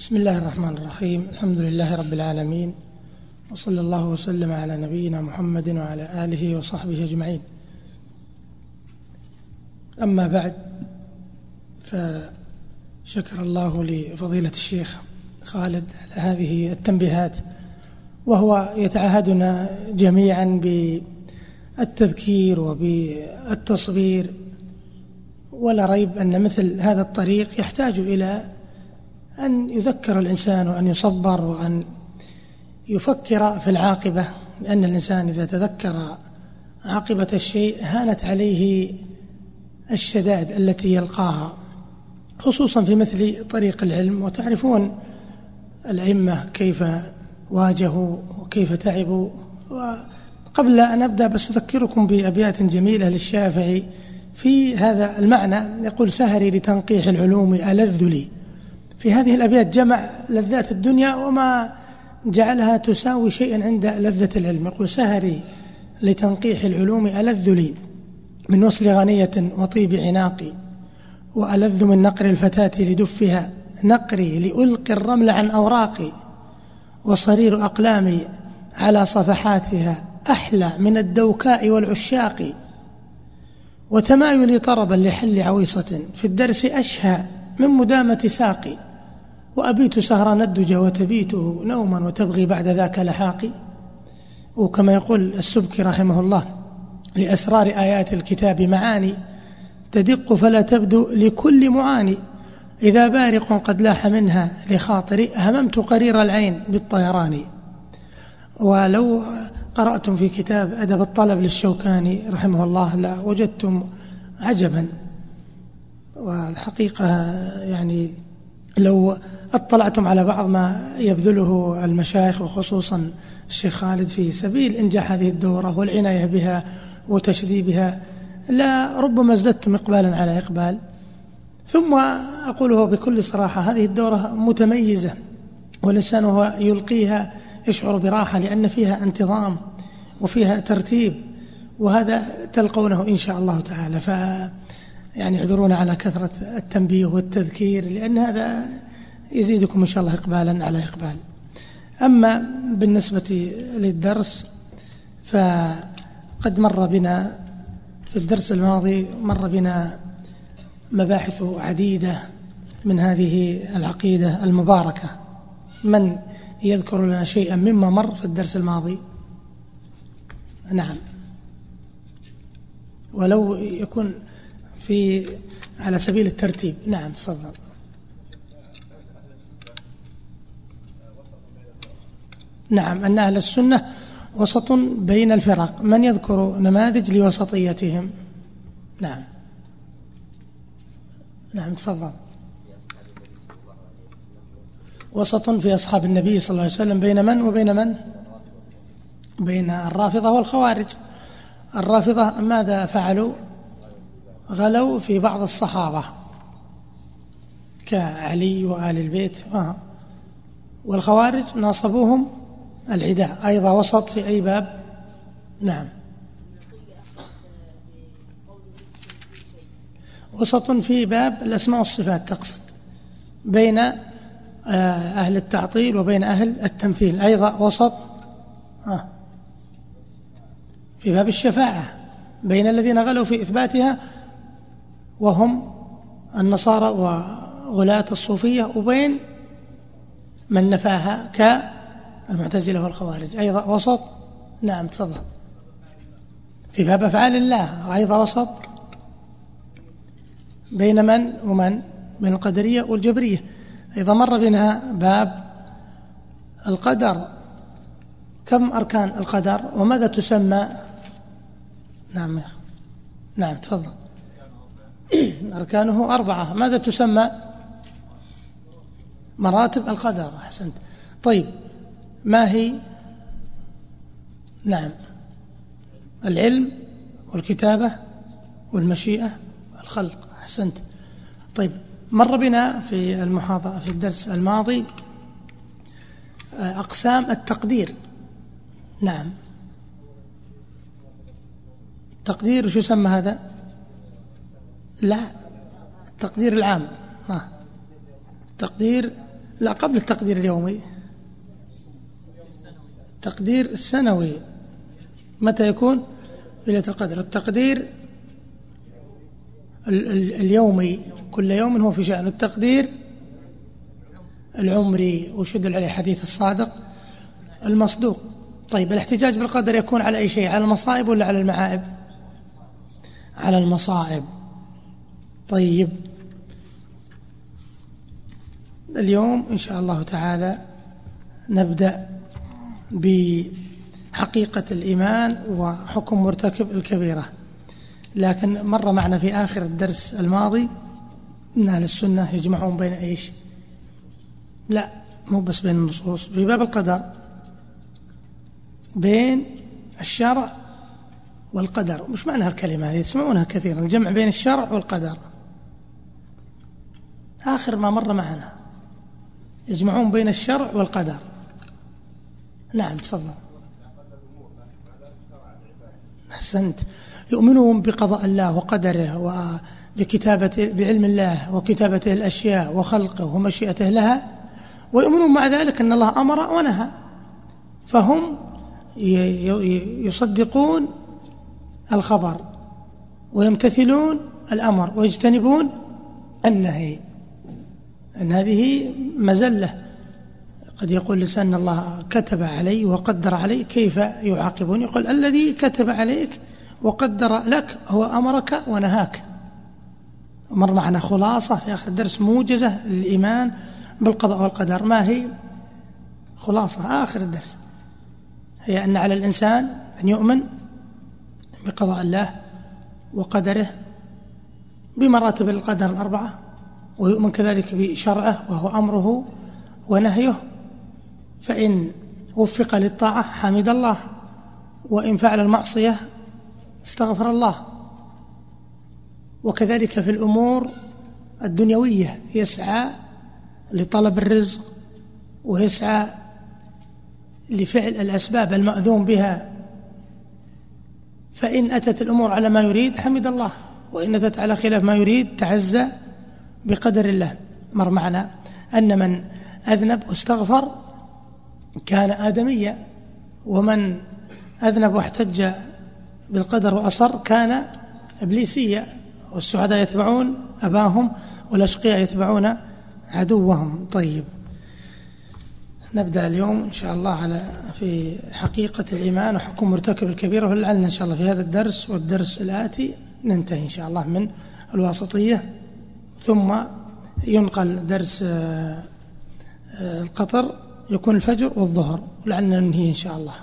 بسم الله الرحمن الرحيم. الحمد لله رب العالمين. وصلى الله وسلم على نبينا محمد وعلى آله وصحبه أجمعين. أما بعد فشكر الله لفضيلة الشيخ خالد على هذه التنبيهات. وهو يتعهدنا جميعا بالتذكير وبالتصوير. ولا ريب أن مثل هذا الطريق يحتاج إلى أن يذكر الإنسان وأن يصبر وأن يفكر في العاقبة لأن الإنسان إذا تذكر عاقبة الشيء هانت عليه الشدائد التي يلقاها خصوصا في مثل طريق العلم. وتعرفون الأئمة كيف واجهوا وكيف تعبوا. وقبل أن أبدأ بس أذكركم بأبيات جميلة للشافعي في هذا المعنى. يقول سهري لتنقيح العلوم ألذ لي. في هذه الأبيات جمع لذات الدنيا وما جعلها تساوي شيئا عند لذة العلم. يقول سهري لتنقيح العلوم ألذ لي من وصل غنية وطيب عناقي وألذ من نقر الفتاة لدفها. نقري لألقي الرمل عن أوراقي وصرير أقلامي على صفحاتها أحلى من الدوكاء والعشاق. وتمايلي طربا لحل عويصة في الدرس أشهى من مدامة ساقي. وأبيت سهران الدجى وتبيته نوما وتبغي بعد ذاك لحاقي. وكما يقول السبكي رحمه الله لأسرار آيات الكتاب معاني تدق فلا تبدو لكل معاني. إذا بارق قد لاح منها لخاطري هممت قرير العين بالطيران. ولو قرأتم في كتاب أدب الطلب للشوكاني رحمه الله لا وجدتم عجبا. والحقيقة يعني لو اطلعتم على بعض ما يبذله المشايخ وخصوصا الشيخ خالد في سبيل إنجاح هذه الدورة والعناية بها وتشذيبها لا ربما ازددتم إقبالا على إقبال. ثم أقوله بكل صراحة هذه الدورة متميزة والإنسان وهو يلقيها يشعر براحة لأن فيها انتظام وفيها ترتيب وهذا تلقونه إن شاء الله تعالى. ف يعني اعذرونا على كثرة التنبيه والتذكير لأن هذا يزيدكم إن شاء الله إقبالا على إقبال. أما بالنسبة للدرس فقد مر بنا في الدرس الماضي مر بنا مباحث عديدة من هذه العقيدة المباركة. من يذكر لنا شيئا مما مر في الدرس الماضي؟ نعم. ولو يكون في على سبيل الترتيب. نعم تفضل. نعم أن أهل السنة وسط بين الفرق. من يذكر نماذج لوسطيتهم؟ نعم. نعم تفضل. وسط في أصحاب النبي صلى الله عليه وسلم بين من وبين من؟ بين الرافضة والخوارج. الرافضة ماذا فعلوا؟ غلوا في بعض الصحابة كعلي وآل البيت. والخوارج ناصبوهم العداء أيضا وسط في أي باب نعم وسط في باب الأسماء والصفات تقصد بين آه، أهل التعطيل وبين أهل التمثيل أيضا وسط آه في باب الشفاعة بين الذين غلوا في إثباتها وهم النصارى وغلاة الصوفية وبين من نفاها كالمعتزلة والخوارج. أيضا وسط. نعم تفضل. في باب أفعال الله أيضا وسط. بين من ومن؟ بين القدرية والجبرية. أيضا مر بنا باب القدر. كم أركان القدر وماذا تسمى؟ نعم نعم تفضل. أركانه أربعة. ماذا تسمى؟ مراتب القدر. أحسنت. طيب ما هي؟ نعم. العلم والكتابة والمشيئة والخلق. أحسنت. طيب مر بنا في المحاضرة في الدرس الماضي أقسام التقدير. نعم. تقدير شو يسمى هذا؟ لا التقدير العام ها. تقدير لا قبل التقدير اليومي. تقدير السنوي. متى يكون؟ ليلة القدر. التقدير اليومي. كل يوم هو في شأن. التقدير العمري وشد عليه حديث الصادق؟ المصدوق. طيب الاحتجاج بالقدر يكون على أي شيء؟ على المصائب ولا على المعائب؟ على المصائب. طيب. اليوم إن شاء الله تعالى نبدأ بحقيقة الإيمان وحكم مرتكب الكبيرة. لكن مر معنا في آخر الدرس الماضي أن أهل السنة يجمعون بين إيش؟ لا مو بس بين النصوص في باب القدر. بين الشرع والقدر. مش معنى هالكلمة هذه تسمعونها كثيرا الجمع بين الشرع والقدر. آخر ما مر معنا. يجمعون بين الشرع والقدر. نعم تفضل. أحسنت. يؤمنون بقضاء الله وقدره وبكتابة بعلم الله وكتابته الأشياء وخلقه ومشيئته لها. ويؤمنون مع ذلك أن الله أمر ونهى. فهم يصدقون الخبر ويمتثلون الأمر ويجتنبون النهي. أن هذه مزلة. قد يقول لسان الله كتب علي وقدر علي كيف يعاقبون يقول الذي كتب عليك وقدر لك هو أمرك ونهاك. مر معنا خلاصة في آخر الدرس موجزة للإيمان بالقضاء والقدر. ما هي؟ خلاصة آخر الدرس. هي أن على الإنسان أن يؤمن بقضاء الله وقدره بمراتب القدر الأربعة. ويؤمن كذلك بشرعه وهو أمره ونهيه. فإن وفق للطاعة حمد الله وإن فعل المعصية استغفر الله. وكذلك في الأمور الدنيوية يسعى لطلب الرزق ويسعى لفعل الأسباب المأذون بها. فإن أتت الأمور على ما يريد حمد الله. وإن أتت على خلاف ما يريد تعزى بقدر الله. مر معنا أن من أذنب واستغفر كان آدميا ومن أذنب واحتج بالقدر وأصر كان إبليسيا. والسعداء يتبعون أباهم والأشقياء يتبعون عدوهم. طيب نبدأ اليوم إن شاء الله على في حقيقة الإيمان وحكم مرتكب الكبيرة ولعلنا إن شاء الله في هذا الدرس والدرس الآتي ننتهي إن شاء الله من الواسطية. ثم ينقل درس آه، آه، القطر يكون الفجر والظهر ولعلنا ننهي إن شاء الله.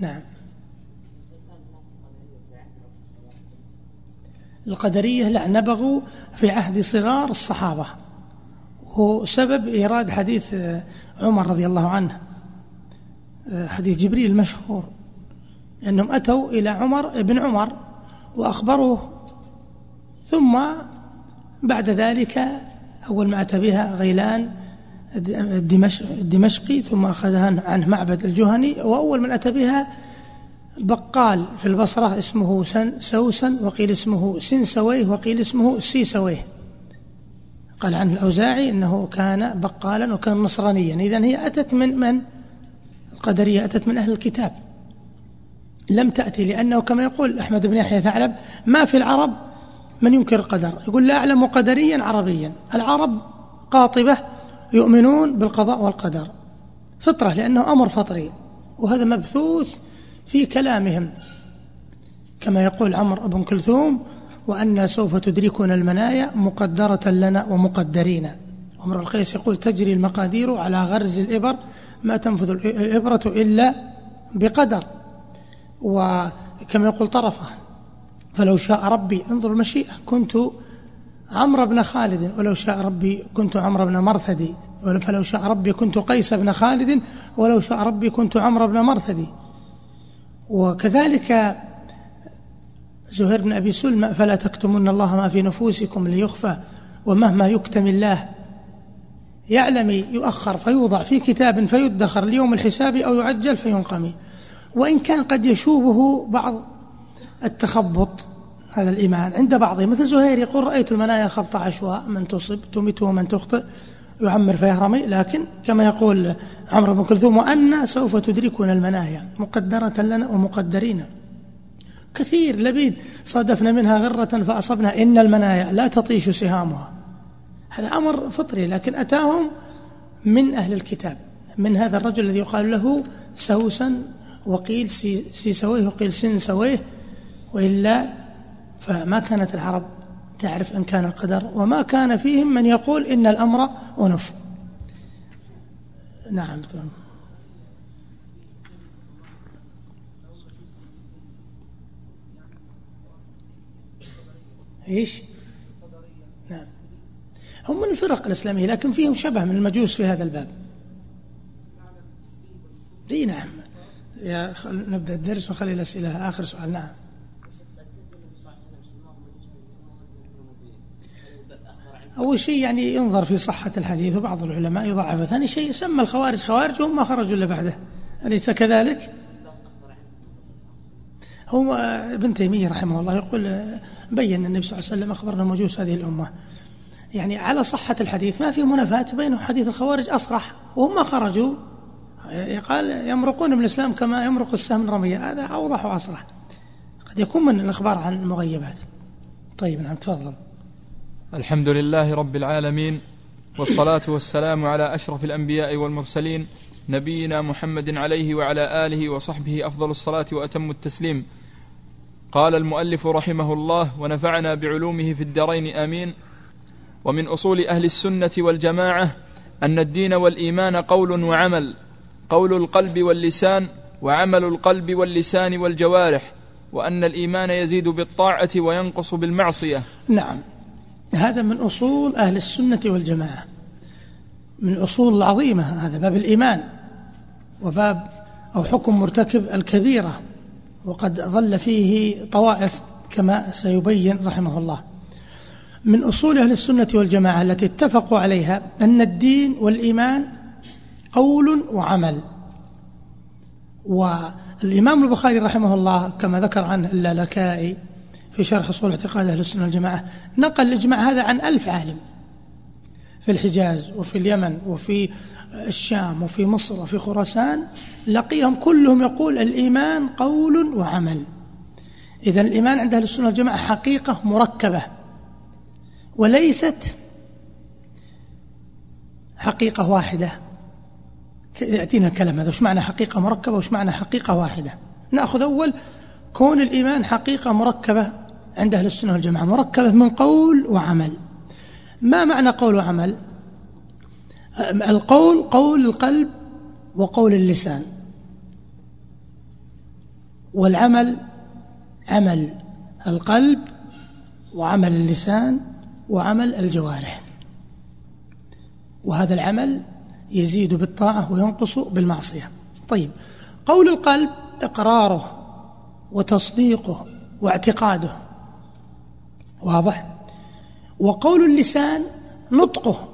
نعم. القدرية لا نبغوا في عهد صغار الصحابة هو سبب إيراد حديث آه، عمر رضي الله عنه حديث جبريل المشهور أنهم أتوا إلى عمر ابن عمر وأخبروه ثم بعد ذلك أول ما أتى بها غيلان الدمشقي ثم أخذها عنه معبد الجهني وأول من أتى بها بقال في البصرة اسمه سوسن وقيل اسمه سنسويه وقيل اسمه سيسويه. قال عنه الأوزاعي أنه كان بقالا وكان نصرانيا. إذن هي أتت من من؟ القدرية أتت من أهل الكتاب. لم تأتي لأنه كما يقول أحمد بن يحيى ثعلب ما في العرب من ينكر القدر؟ يقول لا أعلم قدريا عربيا. العرب قاطبة يؤمنون بالقضاء والقدر. فطرة لأنه أمر فطري. وهذا مبثوث في كلامهم. كما يقول عمر بن كلثوم وأن سوف تدركنا المنايا مقدرة لنا ومقدرين. عمر القيس يقول تجري المقادير على غرز الإبر ما تنفذ الإبرة إلا بقدر. وكما يقول طرفه فلو شاء ربي انظر المشيئة. كنت عمرو بن خالد ولو شاء ربي كنت عمرو بن مرثدي فلو شاء ربي كنت قيس بن خالد ولو شاء ربي كنت عمرو بن مرثدي وكذلك زهير بن أبي سلمى فلا تكتمون الله ما في نفوسكم ليخفى ومهما يكتم الله يعلم يؤخر فيوضع في كتاب فيدخر ليوم الحساب أو يعجل فينقمي وإن كان قد يشوبه بعض التخبط هذا الإيمان. عند بعضهم مثل زهير يقول رأيت المنايا خبط عشواء من تصب تمت ومن تخطئ. يعمر فيهرمي لكن كما يقول عمرو بن كلثوم وأن سوف تدركنا المنايا مقدرة لنا ومقدرين. كثير لبيد صادفنا منها غرة فأصبنا إن المنايا لا تطيش سهامها. هذا أمر فطري لكن أتاهم من أهل الكتاب من هذا الرجل الذي يقال له سوسا وقيل سيسويه وقيل سنسويه وإلا فما كانت العرب تعرف إن كان القدر وما كان فيهم من يقول إن الأمر أنف. نعم. إيش؟ نعم. هم من الفرق الإسلامية لكن فيهم شبه من المجوس في هذا الباب. إي نعم. يا. نبدأ الدرس ونخلي الأسئلة. آخر سؤال. نعم. أول شيء يعني ينظر في صحة الحديث وبعض العلماء يضعفه ثاني شيء سمى الخوارج خوارج وهم ما خرجوا إلا بعده. أليس كذلك؟ هو ابن تيمية رحمه الله يقول بين النبي صلى الله عليه وسلم أخبرنا مجوس هذه الأمة. يعني على صحة الحديث ما في منافاة بينه حديث الخوارج أصرح وهم ما خرجوا. قال يمرقون من الإسلام كما يمرق السهم من رمية هذا أوضح وأصرح. قد يكون من الأخبار عن المغيبات. طيب نعم تفضل. الحمد لله رب العالمين والصلاة والسلام على أشرف الأنبياء والمرسلين نبينا محمد عليه وعلى آله وصحبه أفضل الصلاة وأتم التسليم. قال المؤلف رحمه الله ونفعنا بعلومه في الدارين آمين. ومن أصول أهل السنة والجماعة أن الدين والإيمان قول وعمل قول القلب واللسان وعمل القلب واللسان والجوارح وأن الإيمان يزيد بالطاعة وينقص بالمعصية. نعم. هذا من أصول أهل السنة والجماعة من الأصول العظيمة هذا باب الإيمان وباب أو حكم مرتكب الكبيرة وقد ظل فيه طوائف كما سيبين رحمه الله. من أصول أهل السنة والجماعة التي اتفقوا عليها أن الدين والإيمان قول وعمل. والإمام البخاري رحمه الله كما ذكر عنه اللالكائي في شرح أصول اعتقاد أهل السنة والجماعة. نقل الإجماع هذا عن ألف عالم. في الحجاز وفي اليمن وفي الشام وفي مصر وفي خراسان لقيهم كلهم يقول الإيمان قول وعمل. إذا الإيمان عند أهل السنة والجماعة حقيقة مركبة وليست حقيقة واحدة. يأتينا الكلام هذا. وش معنى حقيقة مركبة وش معنى حقيقة واحدة؟ نأخذ أول كون الإيمان حقيقة مركبة عند أهل السنة والجماعة مركبة من قول وعمل. ما معنى قول وعمل؟ القول قول القلب وقول اللسان. والعمل عمل القلب وعمل اللسان وعمل الجوارح. وهذا العمل يزيد بالطاعة وينقص بالمعصية. طيب قول القلب إقراره وتصديقه واعتقاده واضح؟ وقول اللسان نطقه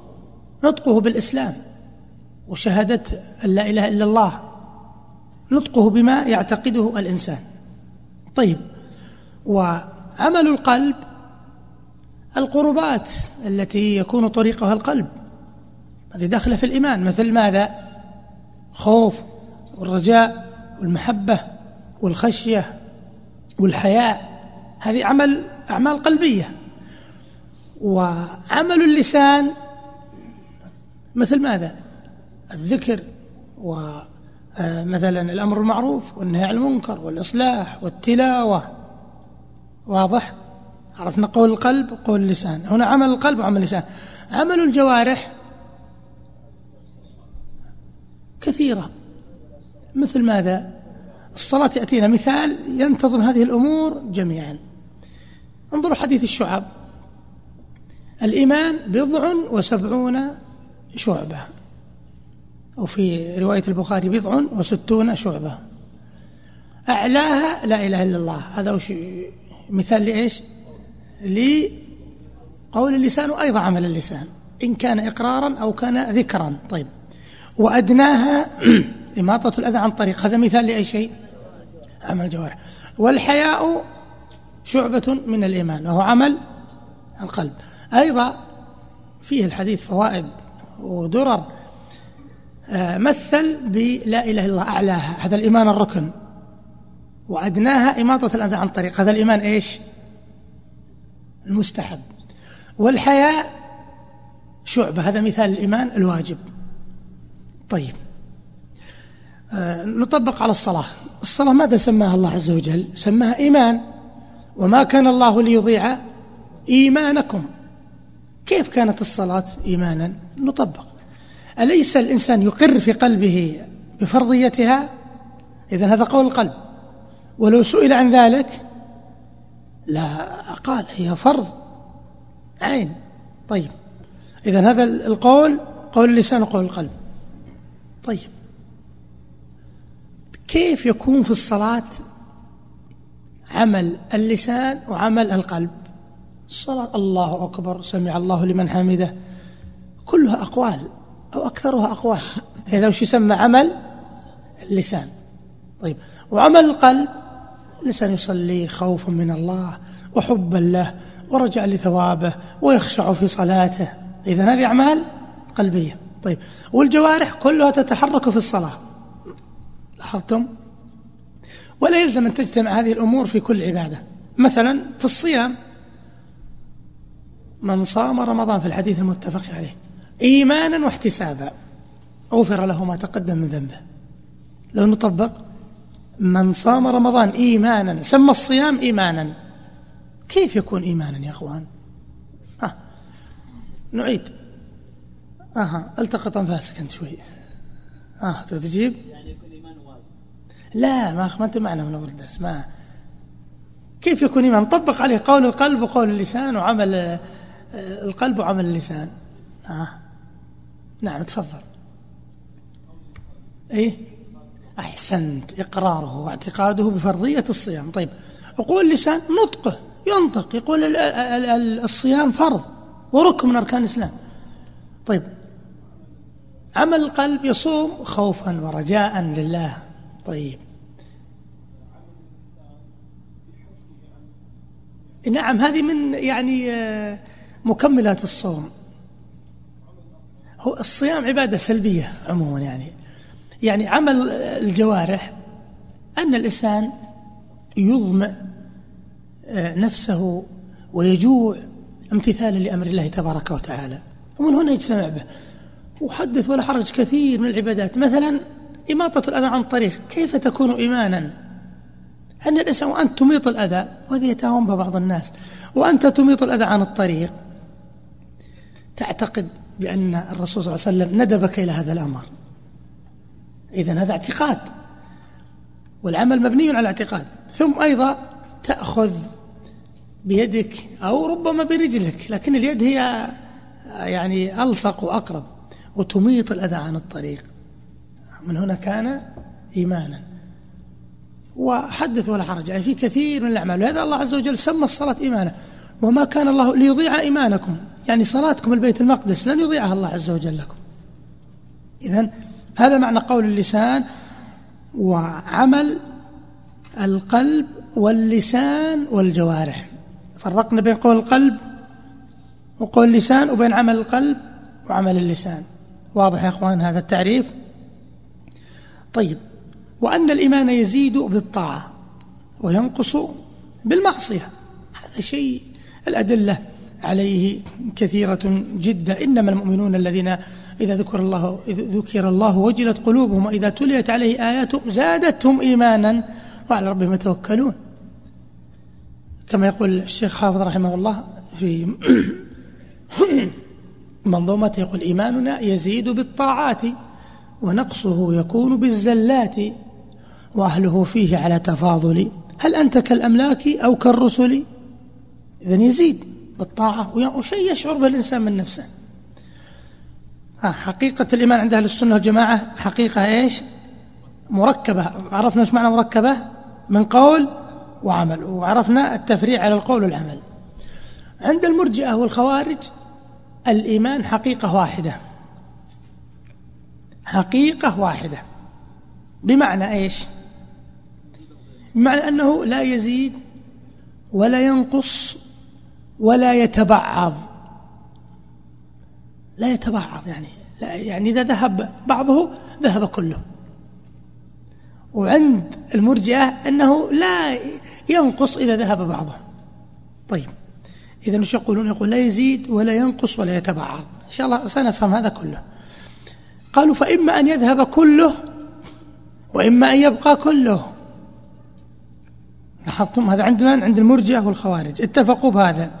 نطقه بالإسلام. وشهادة أن لا إله إلا الله نطقه بما يعتقده الإنسان. طيب وعمل القلب القربات التي يكون طريقها القلب. هذه داخلة في الإيمان. مثل ماذا؟ خوف والرجاء والمحبة والخشية والحياء. هذه عمل أعمال قلبية. وعمل اللسان مثل ماذا؟ الذكر ومثلا الأمر المعروف والنهي عن المنكر والإصلاح والتلاوة. واضح؟ عرفنا قول القلب وقول اللسان. هنا عمل القلب وعمل اللسان. عمل الجوارح كثيرة. مثل ماذا؟ الصلاة يأتينا مثال ينتظم هذه الأمور جميعا. انظروا حديث الشعب. الإيمان بضع وسبعون شعبة. وفي رواية البخاري بضع وستون شعبة. أعلاها لا إله إلا الله. هذا وش مثال لإيش؟ لقول اللسان وأيضا عمل اللسان. إن كان إقرارا أو كان ذكرا. طيب. وأدناها إماطة الأذى عن طريق. هذا مثال لأي شيء؟ عمل الجوارح والحياء شعبة من الإيمان وهو عمل القلب. أيضا فيه الحديث فوائد ودرر آه، مثل بلا إله إلا الله أعلاها هذا الإيمان الركن وأدناها إماطة الأذى عن طريق هذا الإيمان إيش؟ المستحب. والحياء شعبة هذا مثال الإيمان الواجب. طيب آه، نطبق على الصلاة. الصلاة ماذا سماها الله عز وجل؟ سماها إيمان. وما كان الله ليضيع إيمانكم. كيف كانت الصلاة إيمانا؟ نطبق. أليس الإنسان يقر في قلبه بفرضيتها؟ إذا هذا قول القلب. ولو سئل عن ذلك لا قال هي فرض. عين. طيب. إذا هذا القول قول اللسان وقول القلب. طيب. كيف يكون في الصلاة عمل اللسان وعمل القلب. الصلاة الله أكبر سمع الله لمن حمده. كلها أقوال أو أكثرها أقوال. هذا وش يسمى عمل؟ اللسان. طيب وعمل القلب اللسان يصلي خوفا من الله وحبا له ورجع لثوابه ويخشع في صلاته. إذا هذه أعمال قلبية. طيب والجوارح كلها تتحرك في الصلاة. لاحظتم؟ ولا يلزم أن تجتمع هذه الأمور في كل عبادة. مثلا في الصيام من صام رمضان في الحديث المتفق عليه إيمانا واحتسابا غفر له ما تقدم من ذنبه. لو نطبق من صام رمضان إيمانا سمى الصيام إيمانا. كيف يكون إيمانا يا أخوان؟ آه. نعيد. أها التقط أنفاسك أنت شوي. آه تجيب؟ يعني لا ما ما أنت معنا من أول الدرس ما. كيف يكون إيمان؟ طبق عليه قول القلب وقول اللسان وعمل آه، القلب وعمل اللسان. آه. نعم تفضل. إيه؟ أحسنت إقراره واعتقاده بفرضية الصيام. طيب وقول اللسان نطقه ينطق. يقول الصيام فرض وركن من أركان الإسلام. طيب عمل القلب يصوم خوفا ورجاء لله. طيب نعم هذه من يعني آه، مكملات الصوم. هو الصيام عبادة سلبية عموما يعني. يعني عمل الجوارح أن الإنسان يظمئ آه، نفسه ويجوع امتثالا لأمر الله تبارك وتعالى. ومن هنا يجتمع به. وحدث ولا حرج كثير من العبادات. مثلا إماطة الأذى عن الطريق كيف تكون إيمانا؟ أن الإنسان وأنت تميط الأذى وهذه بها بعض الناس. وأنت تميط الأذى عن الطريق. تعتقد بأن الرسول صلى الله عليه وسلم ندبك إلى هذا الأمر. إذا هذا اعتقاد. والعمل مبني على اعتقاد ثم أيضا تأخذ بيدك أو ربما برجلك لكن اليد هي يعني ألصق وأقرب. وتميط الأذى عن الطريق. من هنا كان إيمانا. وحدث ولا حرج. يعني في كثير من الأعمال. وهذا الله عز وجل سمى الصلاة إيمانا. وما كان الله ليضيع إيمانكم. يعني صلاتكم البيت المقدس لن يضيعها الله عز وجل لكم. إذن هذا معنى قول اللسان وعمل القلب واللسان والجوارح. فرقنا بين قول القلب وقول اللسان وبين عمل القلب وعمل اللسان. واضح يا إخوان هذا التعريف؟ طيب. وأن الإيمان يزيد بالطاعة وينقص بالمعصية. هذا شيء الأدلة عليه كثيرة جدا. إنما المؤمنون الذين إذا ذكر الله إذا ذكر الله وجلت قلوبهم وإذا تليت عليه اياته زادتهم إيمانا وعلى ربهم يتوكلون. كما يقول الشيخ حافظ رحمه الله في منظومته يقول إيماننا يزيد بالطاعات ونقصه يكون بالزلات. وأهله فيه على تفاضل. هل أنت كالأملاك أو كالرسل؟ إذن يزيد بالطاعة وشيء يشعر به الإنسان من نفسه. حقيقة الإيمان عند أهل السنة والجماعة حقيقة إيش؟ مركبة. عرفنا إيش معنى مركبة؟ من قول وعمل. وعرفنا التفريع على القول والعمل. عند المرجئة والخوارج الإيمان حقيقة واحدة. حقيقة واحدة. بمعنى إيش؟ بمعنى أنه لا يزيد ولا ينقص ولا يتبعض. لا يتبعض يعني لا يعني إذا ذهب بعضه ذهب كله. وعند المرجئة أنه لا ينقص إذا ذهب بعضه. طيب إذا مش يقولون؟ يقول لا يزيد ولا ينقص ولا يتبعض. إن شاء الله سنفهم هذا كله. قالوا فإما أن يذهب كله وإما أن يبقى كله. لاحظتم هذا عند من؟ عند المرجئة والخوارج. اتفقوا بهذا.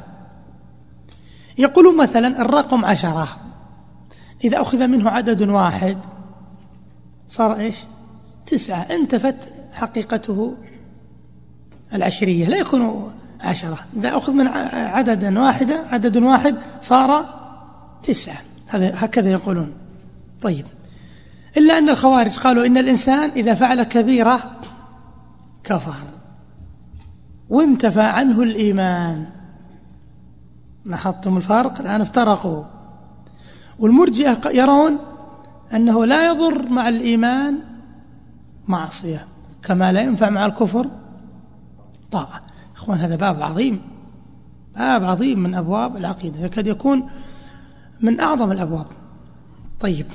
يقولون مثلا الرقم عشرة. إذا أخذ منه عدد واحد صار إيش؟ تسعة. انتفت حقيقته العشرية. لا يكون عشرة. إذا أخذ من عدد واحدة عدد واحد صار تسعة. هذا هكذا يقولون. طيب. إلا أن الخوارج قالوا إن الإنسان إذا فعل كبيرة كفر. وانتفى عنه الإيمان. لاحظتم الفرق؟ الآن افترقوا. والمرجئة يرون أنه لا يضر مع الإيمان معصية كما لا ينفع مع الكفر طاعة. إخوان هذا باب عظيم. باب عظيم من أبواب العقيدة يكاد يكون من أعظم الأبواب. طيب.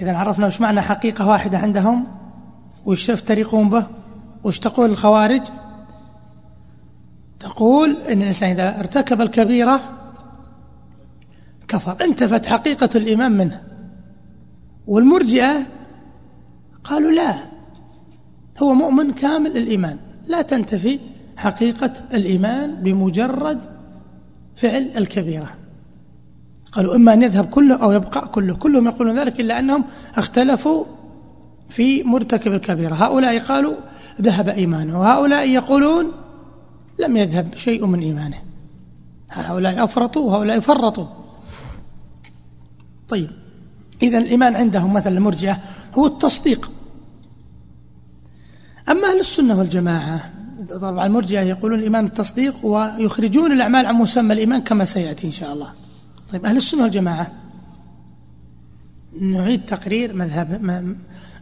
إذا عرفنا وش معنى حقيقة واحدة عندهم وش يفترقون به وش تقول الخوارج؟ تقول إن الإنسان إذا ارتكب الكبيرة كفر. انتفت حقيقة الإيمان منه. والمرجئة قالوا لا هو مؤمن كامل الإيمان لا تنتفي حقيقة الإيمان بمجرد فعل الكبيرة. قالوا إما أن يذهب كله أو يبقى كله. كلهم يقولون ذلك إلا أنهم اختلفوا في مرتكب الكبيرة. هؤلاء قالوا ذهب إيمانه. وهؤلاء يقولون لم يذهب شيء من إيمانه. هؤلاء أفرطوا وهؤلاء فرطوا. طيب إذا الإيمان عندهم مثلا المرجئة هو التصديق. أما أهل السنة والجماعة طبعا المرجئة يقولون الإيمان التصديق ويخرجون الأعمال عن مسمى الإيمان كما سيأتي إن شاء الله. طيب أهل السنة والجماعة نعيد تقرير مذهب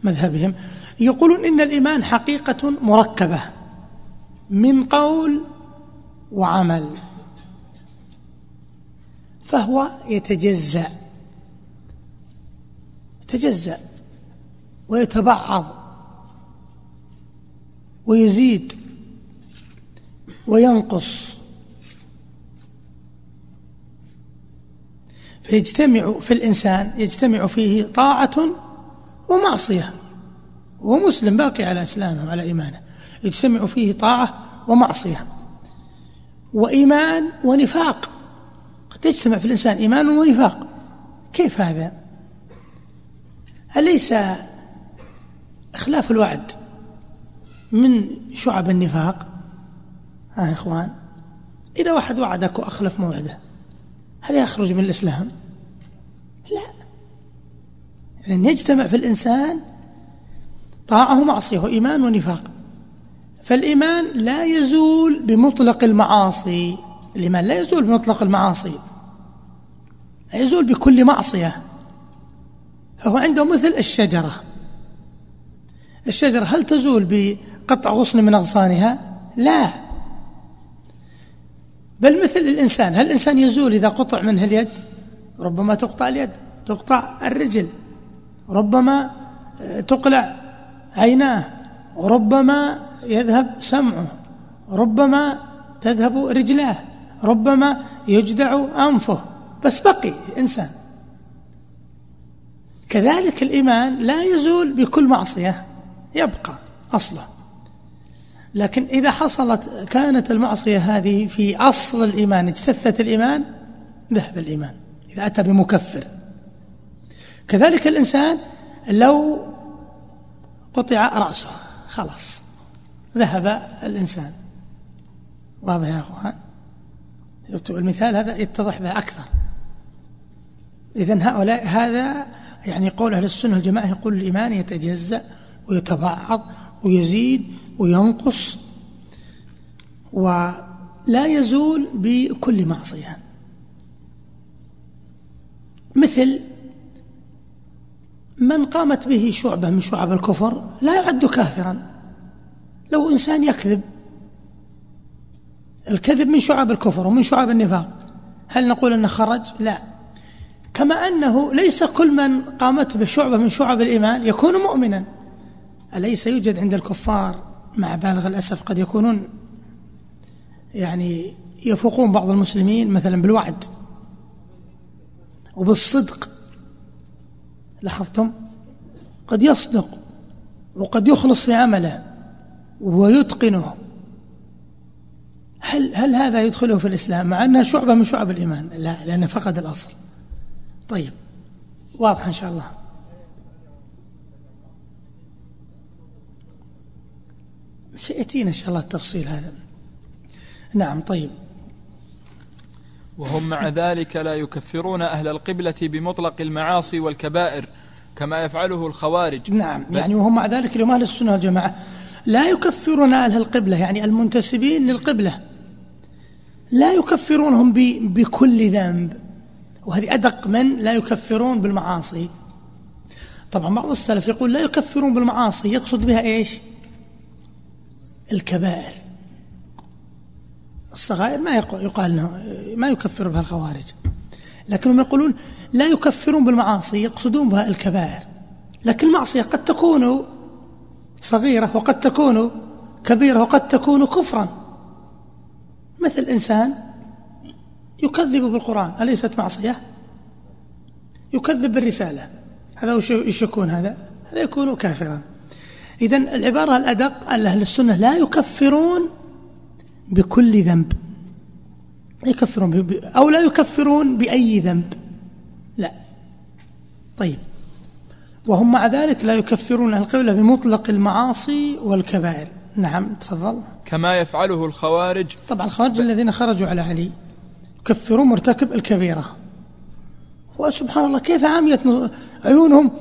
مذهبهم. يقولون إن الإيمان حقيقة مركبة. من قول وعمل فهو يتجزأ يتجزأ ويتبعض ويزيد وينقص. فيجتمع في الإنسان يجتمع فيه طاعة ومعصية ومسلم باقي على إسلامه وعلى إيمانه. يجتمع فيه طاعة ومعصية. وإيمان ونفاق. قد يجتمع في الإنسان إيمان ونفاق. كيف هذا؟ أليس إخلاف الوعد من شعب النفاق؟ ها إخوان إذا واحد وعدك وأخلف موعده هل يخرج من الإسلام؟ لا. لأن يجتمع في الإنسان طاعة ومعصية وإيمان ونفاق. فالإيمان لا يزول بمطلق المعاصي. الإيمان لا يزول بمطلق المعاصي. لا يزول بكل معصية. فهو عنده مثل الشجرة. الشجرة هل تزول بقطع غصن من أغصانها؟ لا. بل مثل الإنسان هل الإنسان يزول إذا قطع منه اليد؟ ربما تقطع اليد تقطع الرجل. ربما تقلع عيناه. وربما يذهب سمعه ربما تذهب رجلاه ربما يجدع أنفه بس بقي إنسان. كذلك الإيمان لا يزول بكل معصية يبقى أصله. لكن إذا حصلت كانت المعصية هذه في أصل الإيمان اجتثت الإيمان ذهب الإيمان إذا أتى بمكفر. كذلك الإنسان لو قطع رأسه خلاص. ذهب الإنسان. واضح يا أخوان؟ المثال هذا يتضح به أكثر. إذن هؤلاء هذا يعني قول أهل السنة والجماعة يقول الإيمان يتجزأ ويتبعض ويزيد وينقص ولا يزول بكل معصية. مثل من قامت به شعبة من شعب الكفر لا يعد كافرا. لو إنسان يكذب الكذب من شعب الكفر ومن شعب النفاق. هل نقول أنه خرج؟ لا. كما أنه ليس كل من قامت بشعبة من شعب الإيمان يكون مؤمنا. أليس يوجد عند الكفار مع بالغ الأسف قد يكونون يعني يفوقون بعض المسلمين مثلا بالوعد وبالصدق؟ لاحظتم؟ قد يصدق وقد يخلص في عمله. ويتقنه. هل هل هذا يدخله في الإسلام؟ مع أنها شعبة من شعب الإيمان لا لأنه فقد الأصل. طيب واضح إن شاء الله. سيأتينا إن شاء الله التفصيل هذا. نعم طيب. وهم مع ذلك لا يكفرون أهل القبلة بمطلق المعاصي والكبائر كما يفعله الخوارج. نعم يعني وهم مع ذلك اليوم أهل السنة والجماعة. لا يكفرون أهل القبلة يعني المنتسبين للقبلة. لا يكفرونهم بكل ذنب. وهذه أدق من لا يكفرون بالمعاصي. طبعا بعض السلف يقول لا يكفرون بالمعاصي يقصد بها إيش؟ الكبائر. الصغائر ما يقال ما يكفر بها الخوارج. لكنهم يقولون لا يكفرون بالمعاصي يقصدون بها الكبائر. لكن المعصية قد تكون صغيرة وقد تكون كبيرة وقد تكون كفرا. مثل إنسان يكذب بالقرآن أليست معصية؟ يكذب بالرسالة. هذا وش يكون هذا؟ هذا يكون كافرا. إذا العبارة الأدق أن أهل السنة لا يكفرون بكل ذنب. يكفرون أو لا يكفرون بأي ذنب. لا. طيب. وهم مع ذلك لا يكفرون القبلة بمطلق المعاصي والكبائر. نعم تفضل. كما يفعله الخوارج. طبعا الخوارج الذين خرجوا على علي يكفرون مرتكب الكبيرة. وسبحان الله كيف عميت عيونهم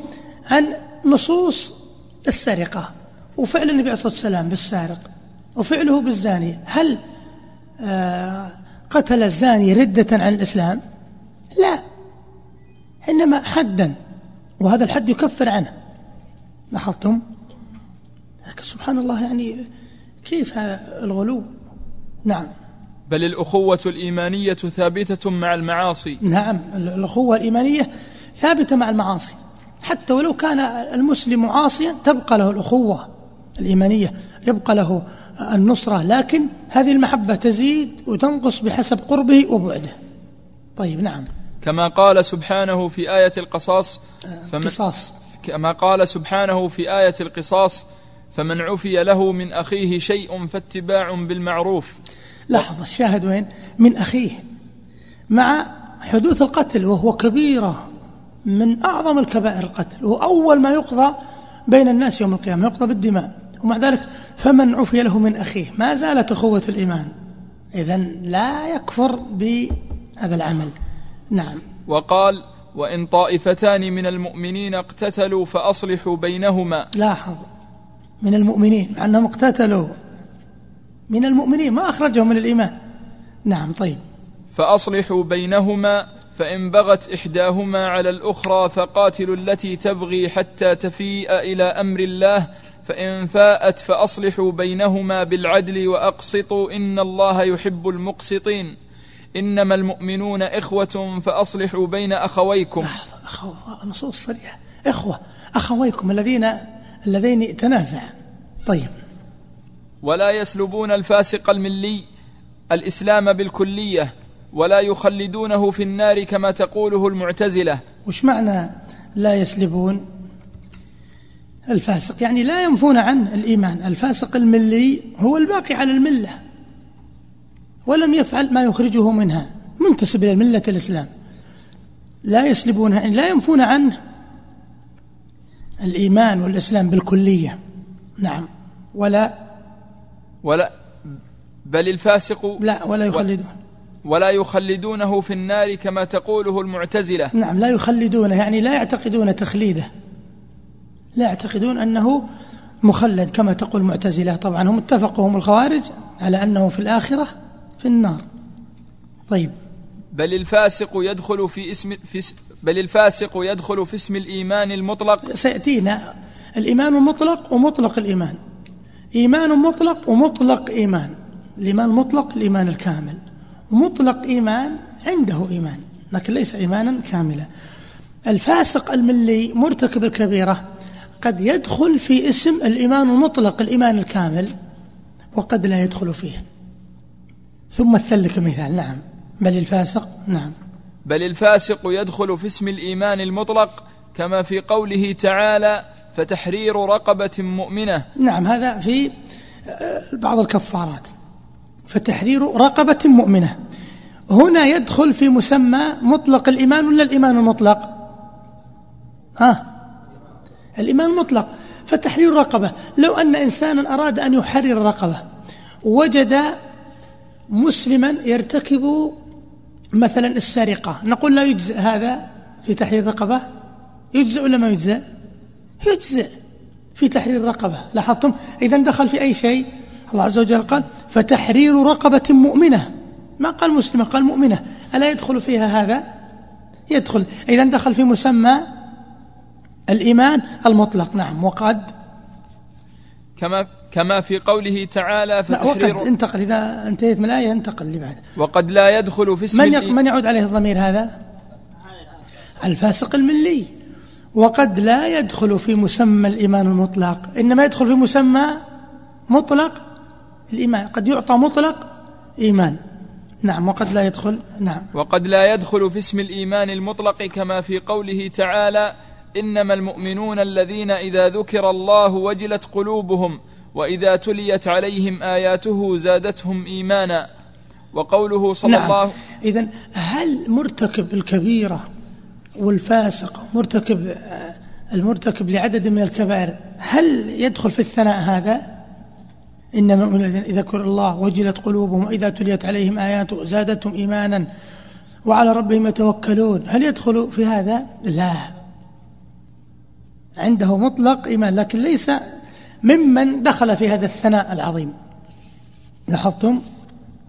عن نصوص السرقة؟ وفعل النبي عليه الصلاة والسلام بالسارق وفعله بالزاني. هل آه قتل الزاني ردة عن الإسلام؟ لا إنما حدا. وهذا الحد يكفر عنه. لاحظتم؟ لكن سبحان الله يعني كيف الغلو؟ نعم. بل الأخوة الإيمانية ثابتة مع المعاصي. نعم الأخوة الإيمانية ثابتة مع المعاصي. حتى ولو كان المسلم عاصيا تبقى له الأخوة الإيمانية يبقى له النصرة لكن هذه المحبة تزيد وتنقص بحسب قربه وبعده. طيب نعم. كما قال سبحانه في آية القصاص فمن قصاص. كما قال سبحانه في آية القصاص فمن عفي له من أخيه شيء فاتباع بالمعروف. لاحظ الشاهد وين؟ من أخيه مع حدوث القتل وهو كبيرة من أعظم الكبائر القتل وهو أول ما يقضى بين الناس يوم القيامة يقضى بالدماء. ومع ذلك فمن عفي له من أخيه. ما زالت أخوة الإيمان. إذا لا يكفر بهذا العمل. نعم. وقال وإن طائفتان من المؤمنين اقتتلوا فأصلحوا بينهما. لاحظ. من المؤمنين مع أنهم اقتتلوا. من المؤمنين ما أخرجهم من الإيمان. نعم طيب. فأصلحوا بينهما فإن بغت إحداهما على الأخرى فقاتلوا التي تبغي حتى تفيء إلى أمر الله. فإن فاءت فأصلحوا بينهما بالعدل وأقسطوا إن الله يحب المقسطين. إنما المؤمنون إخوة فأصلحوا بين أخويكم. نصوص صريحة. إخوة أخويكم الذين الذين تنازع. طيب. ولا يسلبون الفاسق الملي الإسلام بالكلية ولا يخلدونه في النار كما تقوله المعتزلة. وش معنى لا يسلبون؟ الفاسق يعني لا ينفون عنه الإيمان. الفاسق الملي هو الباقي على الملة. ولم يفعل ما يخرجه منها. منتسب إلى ملة الإسلام. لا يسلبونها لا ينفون عنه الإيمان والإسلام بالكلية. نعم. ولا ولا بل الفاسق لا ولا يخلدون. ولا يخلدونه في النار كما تقوله المعتزلة. نعم لا يخلدونه يعني لا يعتقدون تخليده. لا يعتقدون أنه مخلد كما تقول المعتزلة. طبعا هم اتفقوا هم الخوارج على أنه في الآخرة في النار. طيب. بل الفاسق يدخل في اسم في بل الفاسق يدخل في اسم الإيمان المطلق. سيأتينا الإيمان المطلق ومطلق الإيمان. إيمان مطلق ومطلق إيمان. الإيمان المطلق الإيمان الكامل. ومطلق إيمان عنده إيمان لكن ليس إيمانا كاملا. الفاسق الملي مرتكب الكبيرة قد يدخل في اسم الإيمان المطلق الإيمان الكامل وقد لا يدخل فيه. ثم الثلك مثال. نعم. بل الفاسق نعم. بل الفاسق يدخل في اسم الإيمان المطلق كما في قوله تعالى فتحرير رقبة مؤمنة نعم هذا في آه، بعض الكفارات. فتحرير رقبة مؤمنة هنا يدخل في مسمى مطلق الإيمان ولا الإيمان المطلق؟ آه الإيمان المطلق. فتحرير رقبة لو أن إنسانا أراد أن يحرر رقبة وجد مسلما يرتكب مثلا السرقة. نقول لا يجزئ هذا في تحرير رقبة. يجزئ ولا ما يجزئ؟ يجزئ في تحرير الرقبة لاحظتم؟ إذا دخل في أي شيء؟ الله عز وجل قال فتحرير رقبة مؤمنة. ما قال مسلمة قال مؤمنة. ألا يدخل فيها هذا؟ يدخل. إذا دخل في مسمى الإيمان المطلق. نعم. وقد كما كما في قوله تعالى فتحرير وقد انتقل إذا انتهيت من الآية انتقل اللي بعد وقد لا يدخل في اسم من, من يعود عليه الضمير هذا؟ الفاسق الملي. وقد لا يدخل في مسمى الإيمان المطلق. إنما يدخل في مسمى مطلق الإيمان. قد يعطى مطلق إيمان. نعم وقد لا يدخل نعم. وقد لا يدخل في اسم الإيمان المطلق كما في قوله تعالى إنما المؤمنون الذين إذا ذكر الله وجلت قلوبهم وإذا تليت عليهم آياته زادتهم إيمانا. وقوله صلى نعم. الله إذا هل مرتكب الكبيرة والفاسق مرتكب المرتكب لعدد من الكبائر هل يدخل في الثناء هذا؟ إنما إذا ذكر الله وجلت قلوبهم وإذا تليت عليهم آياته زادتهم إيمانا وعلى ربهم يتوكلون هل يدخل في هذا؟ لا. عنده مطلق إيمان لكن ليس ممن دخل في هذا الثناء العظيم. لاحظتم؟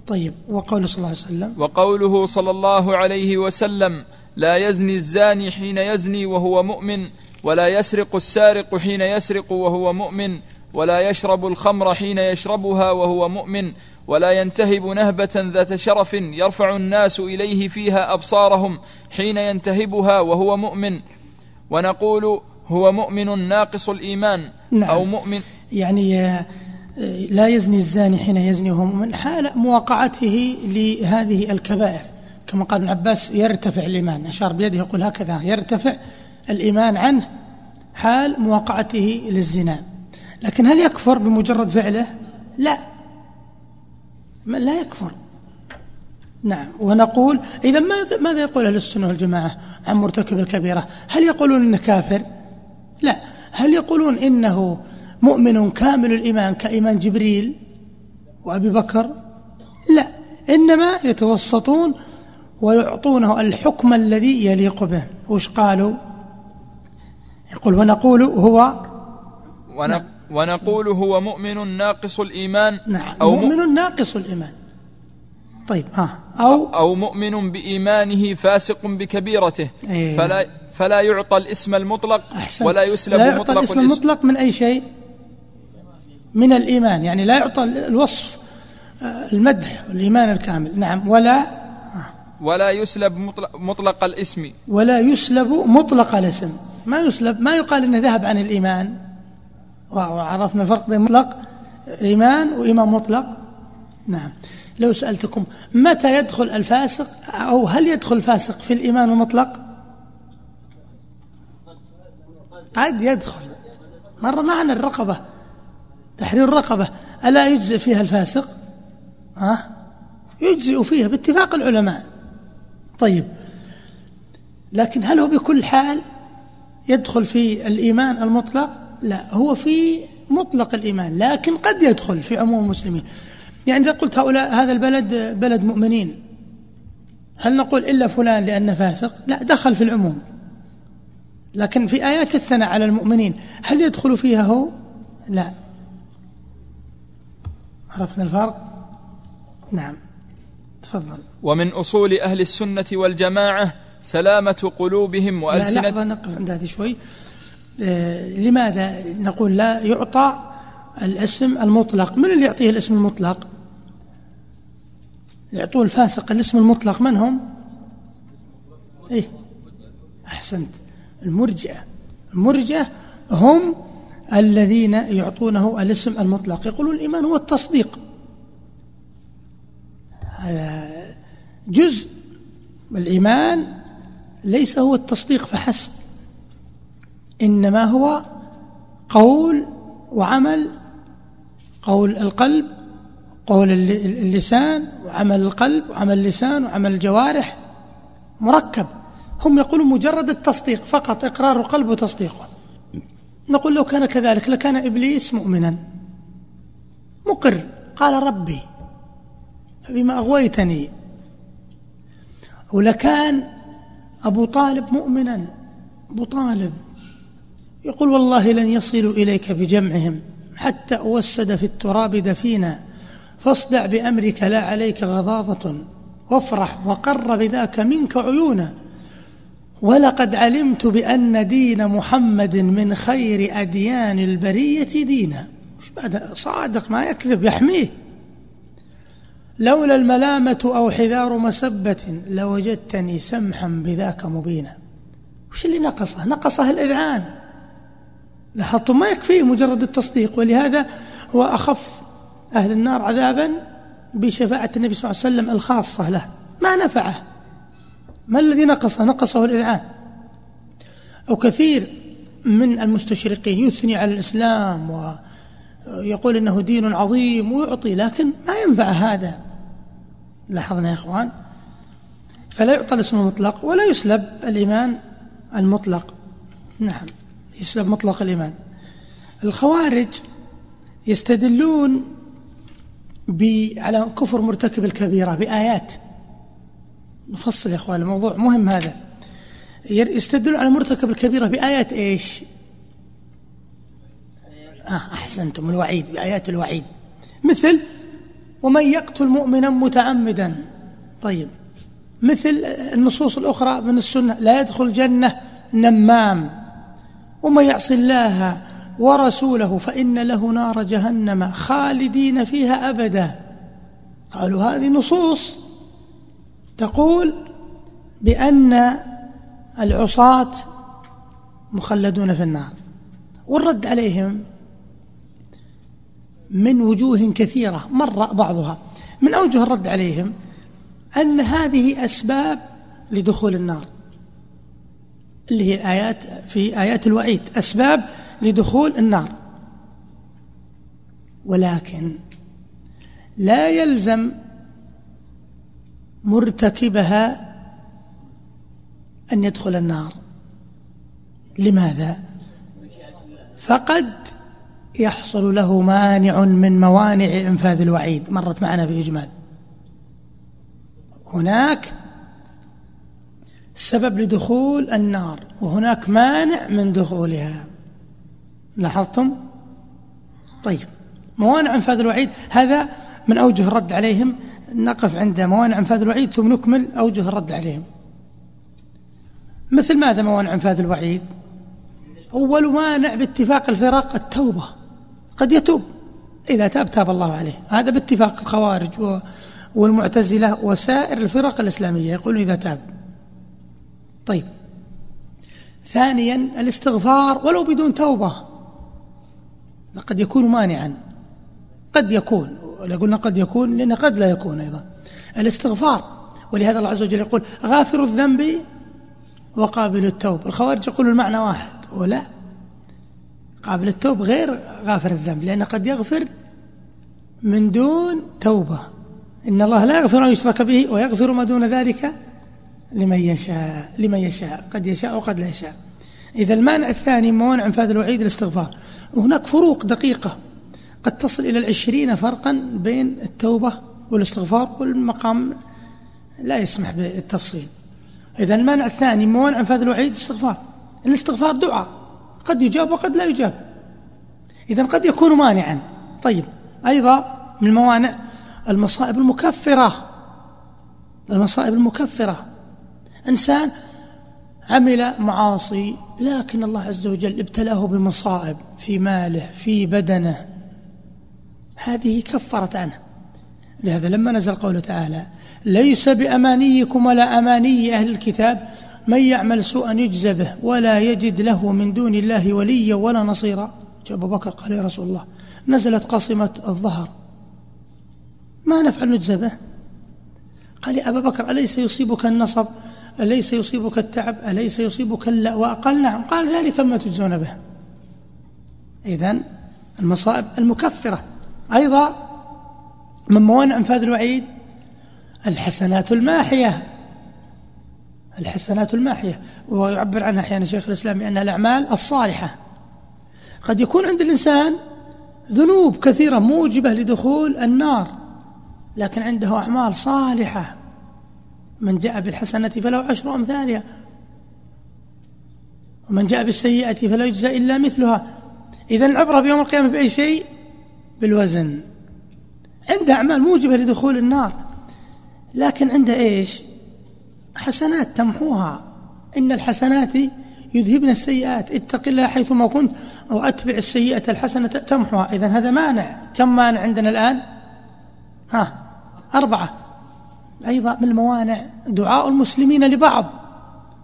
طيب وقوله صلى الله عليه وسلم؟ وقوله صلى الله عليه وسلم لا يزني الزاني حين يزني وهو مؤمن ولا يسرق السارق حين يسرق وهو مؤمن ولا يشرب الخمر حين يشربها وهو مؤمن ولا ينتهب نهبة ذات شرف يرفع الناس إليه فيها أبصارهم حين ينتهبها وهو مؤمن. ونقول هو مؤمن ناقص الإيمان نعم. أو مؤمن يعني آه، لا يزني الزاني حين يزني وهو مؤمن. حال مواقعته لهذه الكبائر. كما قال ابن عباس يرتفع الإيمان. أشار بيده يقول هكذا يرتفع الإيمان عنه حال مواقعته للزنا. لكن هل يكفر بمجرد فعله؟ لا. لا يكفر. نعم. ونقول إذا ماذا, ماذا يقول أهل السنة والجماعة عن مرتكب الكبيرة؟ هل يقولون أنه كافر؟ لا. هل يقولون إنه مؤمن كامل الإيمان كإيمان جبريل وأبي بكر؟ لا. إنما يتوسطون ويعطونه الحكم الذي يليق به. وش قالوا؟ يقول ونقول هو نعم. ونقول هو مؤمن ناقص الإيمان نعم. أو مؤمن ناقص الإيمان. طيب ها. أو أو مؤمن بإيمانه فاسق بكبيرته. أيه. فلا فلا يعطى الاسم المطلق أحسن. ولا يسلب لا يعطى مطلق الاسم المطلق من أي شيء؟ من الإيمان يعني لا يعطى الوصف آه، المدح الإيمان الكامل. نعم ولا ولا يسلب مطلق, مطلق الاسم. ولا يسلب مطلق الاسم. ما يسلب ما يقال إنه ذهب عن الإيمان. وعرفنا الفرق بين مطلق إيمان وايمان مطلق. نعم. لو سألتكم متى يدخل الفاسق أو هل يدخل الفاسق في الإيمان المطلق قد يدخل. مر معنا الرقبة تحرير الرقبة. ألا يجزئ فيها الفاسق؟ ها؟ يجزئ فيها باتفاق العلماء. طيب لكن هل هو بكل حال يدخل في الإيمان المطلق؟ لا هو في مطلق الإيمان لكن قد يدخل في عموم المسلمين. يعني إذا قلت هؤلاء هذا البلد بلد مؤمنين هل نقول إلا فلان لأنه فاسق؟ لا دخل في العموم. لكن في آيات الثناء على المؤمنين هل يدخل فيها هو؟ لا. عرفنا الفرق؟ نعم. تفضل. ومن أصول أهل السنة والجماعة سلامة قلوبهم وألسنة لا لحظة نقف عند هذه شوي. آه لماذا نقول لا يعطى الاسم المطلق؟ من اللي يعطيه الاسم المطلق؟ يعطوه الفاسق الاسم المطلق من هم؟ إيه أحسنت. المرجئة. المرجئة هم الذين يعطونه الاسم المطلق. يقولون الإيمان هو التصديق. هذا جزء الإيمان ليس هو التصديق فحسب إنما هو قول وعمل قول القلب قول اللسان وعمل القلب وعمل اللسان وعمل الجوارح مركب. هم يقولون مجرد التصديق فقط إقرار القلب وتصديقه. نقول لو كان كذلك لكان إبليس مؤمنا. مقر. قال ربي فبما أغويتني ولكان أبو طالب مؤمنا. أبو طالب يقول والله لن يصلوا إليك بجمعهم حتى أوسد في التراب دفينا. فاصدع بأمرك لا عليك غضاضة. وافرح وقر بذاك منك عيونا. ولقد علمت بأن دين محمد من خير أديان البرية دينا. بعد صادق ما يكذب يحميه. لولا الملامة أو حذار مسبة لوجدتني سمحا بذاك مبينا. وش اللي نقصه؟ نقصه الإذعان. لاحظتم ما يكفيه مجرد التصديق. ولهذا هو أخف أهل النار عذابا بشفاعة النبي صلى الله عليه وسلم الخاصة له. ما نفعه. ما الذي نقصه؟ نقصه الإذعان وكثير من المستشرقين يثني على الإسلام ويقول إنه دين عظيم ويعطي لكن ما ينفع هذا. لاحظنا يا إخوان فلا يعطى الاسم المطلق ولا يسلب الإيمان المطلق. نعم يسلب مطلق الإيمان. الخوارج يستدلون على كفر مرتكب الكبيرة بآيات. نفصل يا أخوان الموضوع مهم هذا. يستدلون على مرتكب الكبيرة بآيات إيش؟ آه أحسنتم الوعيد بآيات الوعيد. مثل ومن يقتل مؤمنا متعمدا. طيب مثل النصوص الأخرى من السنة لا يدخل جنة نمام. ومن يعص الله ورسوله فإن له نار جهنم خالدين فيها أبدا. قالوا هذه نصوص تقول بأن العصاة مخلدون في النار والرد عليهم من وجوه كثيرة مر بعضها. من أوجه الرد عليهم أن هذه أسباب لدخول النار اللي هي آيات في آيات الوعيد أسباب لدخول النار. ولكن لا يلزم مرتكبها أن يدخل النار. لماذا؟ فقد يحصل له مانع من موانع إنفاذ الوعيد. مرت معنا بإجمال. هناك سبب لدخول النار وهناك مانع من دخولها. لاحظتم؟ طيب. موانع انفاذ الوعيد هذا من أوجه الرد عليهم. نقف عند موانع انفاذ الوعيد ثم نكمل أوجه الرد عليهم. مثل ماذا موانع انفاذ الوعيد؟ أول مانع باتفاق الفرق التوبة. قد يتوب إذا تاب تاب الله عليه. هذا باتفاق الخوارج والمعتزلة وسائر الفرق الإسلامية يقولون إذا تاب. طيب. ثانيا الاستغفار ولو بدون توبة. قد يكون مانعا. قد يكون. قلنا قد يكون لأن قد لا يكون أيضا. الاستغفار. ولهذا الله عز وجل يقول غافر الذنب وقابل التوب. الخوارج يقولوا المعنى واحد ولا؟ قابل التوب غير غافر الذنب لأن قد يغفر من دون توبة. إن الله لا يغفر أن يشرك به ويغفر ما دون ذلك لمن يشاء. لمن يشاء. قد يشاء وقد لا يشاء. إذا المانع الثاني موانع انفاذ الوعيد الاستغفار. وهناك فروق دقيقة. قد تصل إلى العشرين فرقا بين التوبة والاستغفار والمقام لا يسمح بالتفصيل. إذا المانع الثاني موانع انفاذ الوعيد استغفار الاستغفار دعاء. قد يجاب وقد لا يجاب. إذا قد يكون مانعا. طيب. أيضا من الموانع المصائب المكفرة. المصائب المكفرة. إنسان عمل معاصي لكن الله عز وجل ابتلاه بمصائب في ماله في بدنه. هذه كفرت عنه. لهذا لما نزل قوله تعالى ليس بأمانيكم ولا أماني أهل الكتاب من يعمل سوءا يجزى به ولا يجد له من دون الله وليا ولا نصيرا. أبو بكر قال يا رسول الله نزلت قصمة الظهر ما نفعل نجزى به؟ قال يا أبا بكر أليس يصيبك النصب؟ أليس يصيبك التعب؟ أليس يصيبك اللأواء؟ قال نعم. قال ذلك ما تجزون به. إذن المصائب المكفرة. أيضا من موانع إنفاذ الوعيد الحسنات الماحية. الحسنات الماحية. ويعبر عنها أحيانا شيخ الإسلام بأنها الأعمال الصالحة. قد يكون عند الإنسان ذنوب كثيرة موجبة لدخول النار لكن عنده أعمال صالحة. من جاء بالحسنة فله عشر أمثالها ومن جاء بالسيئة فلا يجزى إلا مثلها. إذا العبرة بيوم القيامة بأي شيء؟ بالوزن. عنده أعمال موجبة لدخول النار. لكن عنده إيش؟ حسنات تمحوها. إن الحسنات يذهبن السيئات. اتق الله حيثما كنت وأتبع السيئة الحسنة تمحوها. إذا هذا مانع. كم مانع عندنا الآن؟ ها أربعة. أيضا من الموانع دعاء المسلمين لبعض.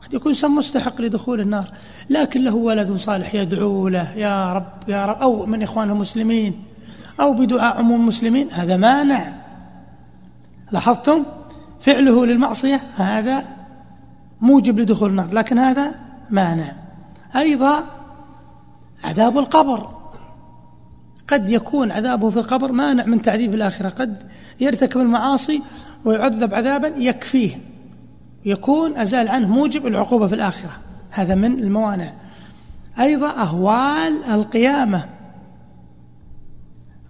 قد يكون سم مستحق لدخول النار لكن له ولد صالح يدعو له يا رب يا رب أو من إخوان المسلمين أو بدعاء عموم المسلمين هذا مانع. لاحظتم؟ فعله للمعصية هذا موجب لدخول النار لكن هذا مانع. أيضا عذاب القبر. قد يكون عذابه في القبر مانع من تعذيب الآخرة قد يرتكب المعاصي ويعذب عذابا يكفيه. يكون أزال عنه موجب العقوبة في الآخرة. هذا من الموانع. أيضا أهوال القيامة.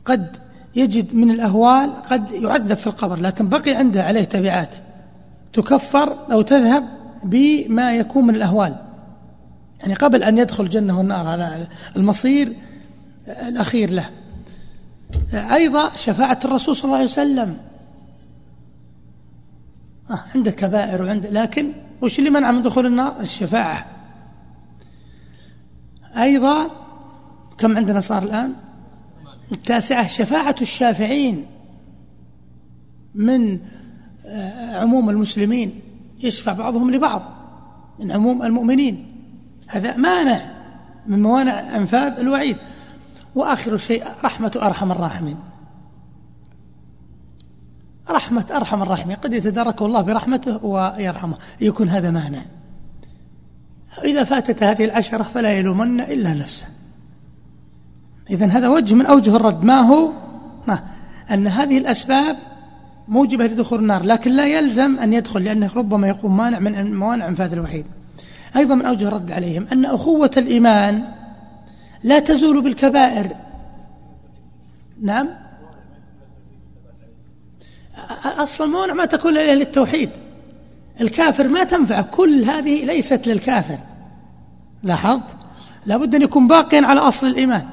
قد يجد من الأهوال قد يعذب في القبر لكن بقي عنده عليه تبعات. تكفر أو تذهب بما يكون من الأهوال. يعني قبل أن يدخل الجنة والنار هذا المصير الأخير له. أيضا شفاعة الرسول صلى الله عليه وسلم. عنده كبائر وعنده لكن وش اللي منع من دخول النار؟ الشفاعة. أيضا كم عندنا صار الآن؟ التاسعة شفاعة الشافعين من آه، عموم المسلمين. يشفع بعضهم لبعض من عموم المؤمنين. هذا مانع من موانع أنفاذ الوعيد. وآخر شيء رحمة أرحم الراحمين. رحمة أرحم الراحمين. قد يتداركه الله برحمته ويرحمه. يكون هذا مانع إذا فاتت هذه العشرة فلا يلومن إلا نفسه. إذا هذا وجه من أوجه الرد. ما هو؟ ما؟ أن هذه الأسباب موجبة لدخول النار لكن لا يلزم أن يدخل لأنه ربما يقوم مانع من موانع انفاذ الوحيد. أيضا من أوجه الرد عليهم أن أخوة الإيمان لا تزول بالكبائر. نعم؟ أصلا الموانع ما تكون إلا للتوحيد. الكافر ما تنفع. كل هذه ليست للكافر. لاحظت؟ لابد أن يكون باقيا على أصل الإيمان.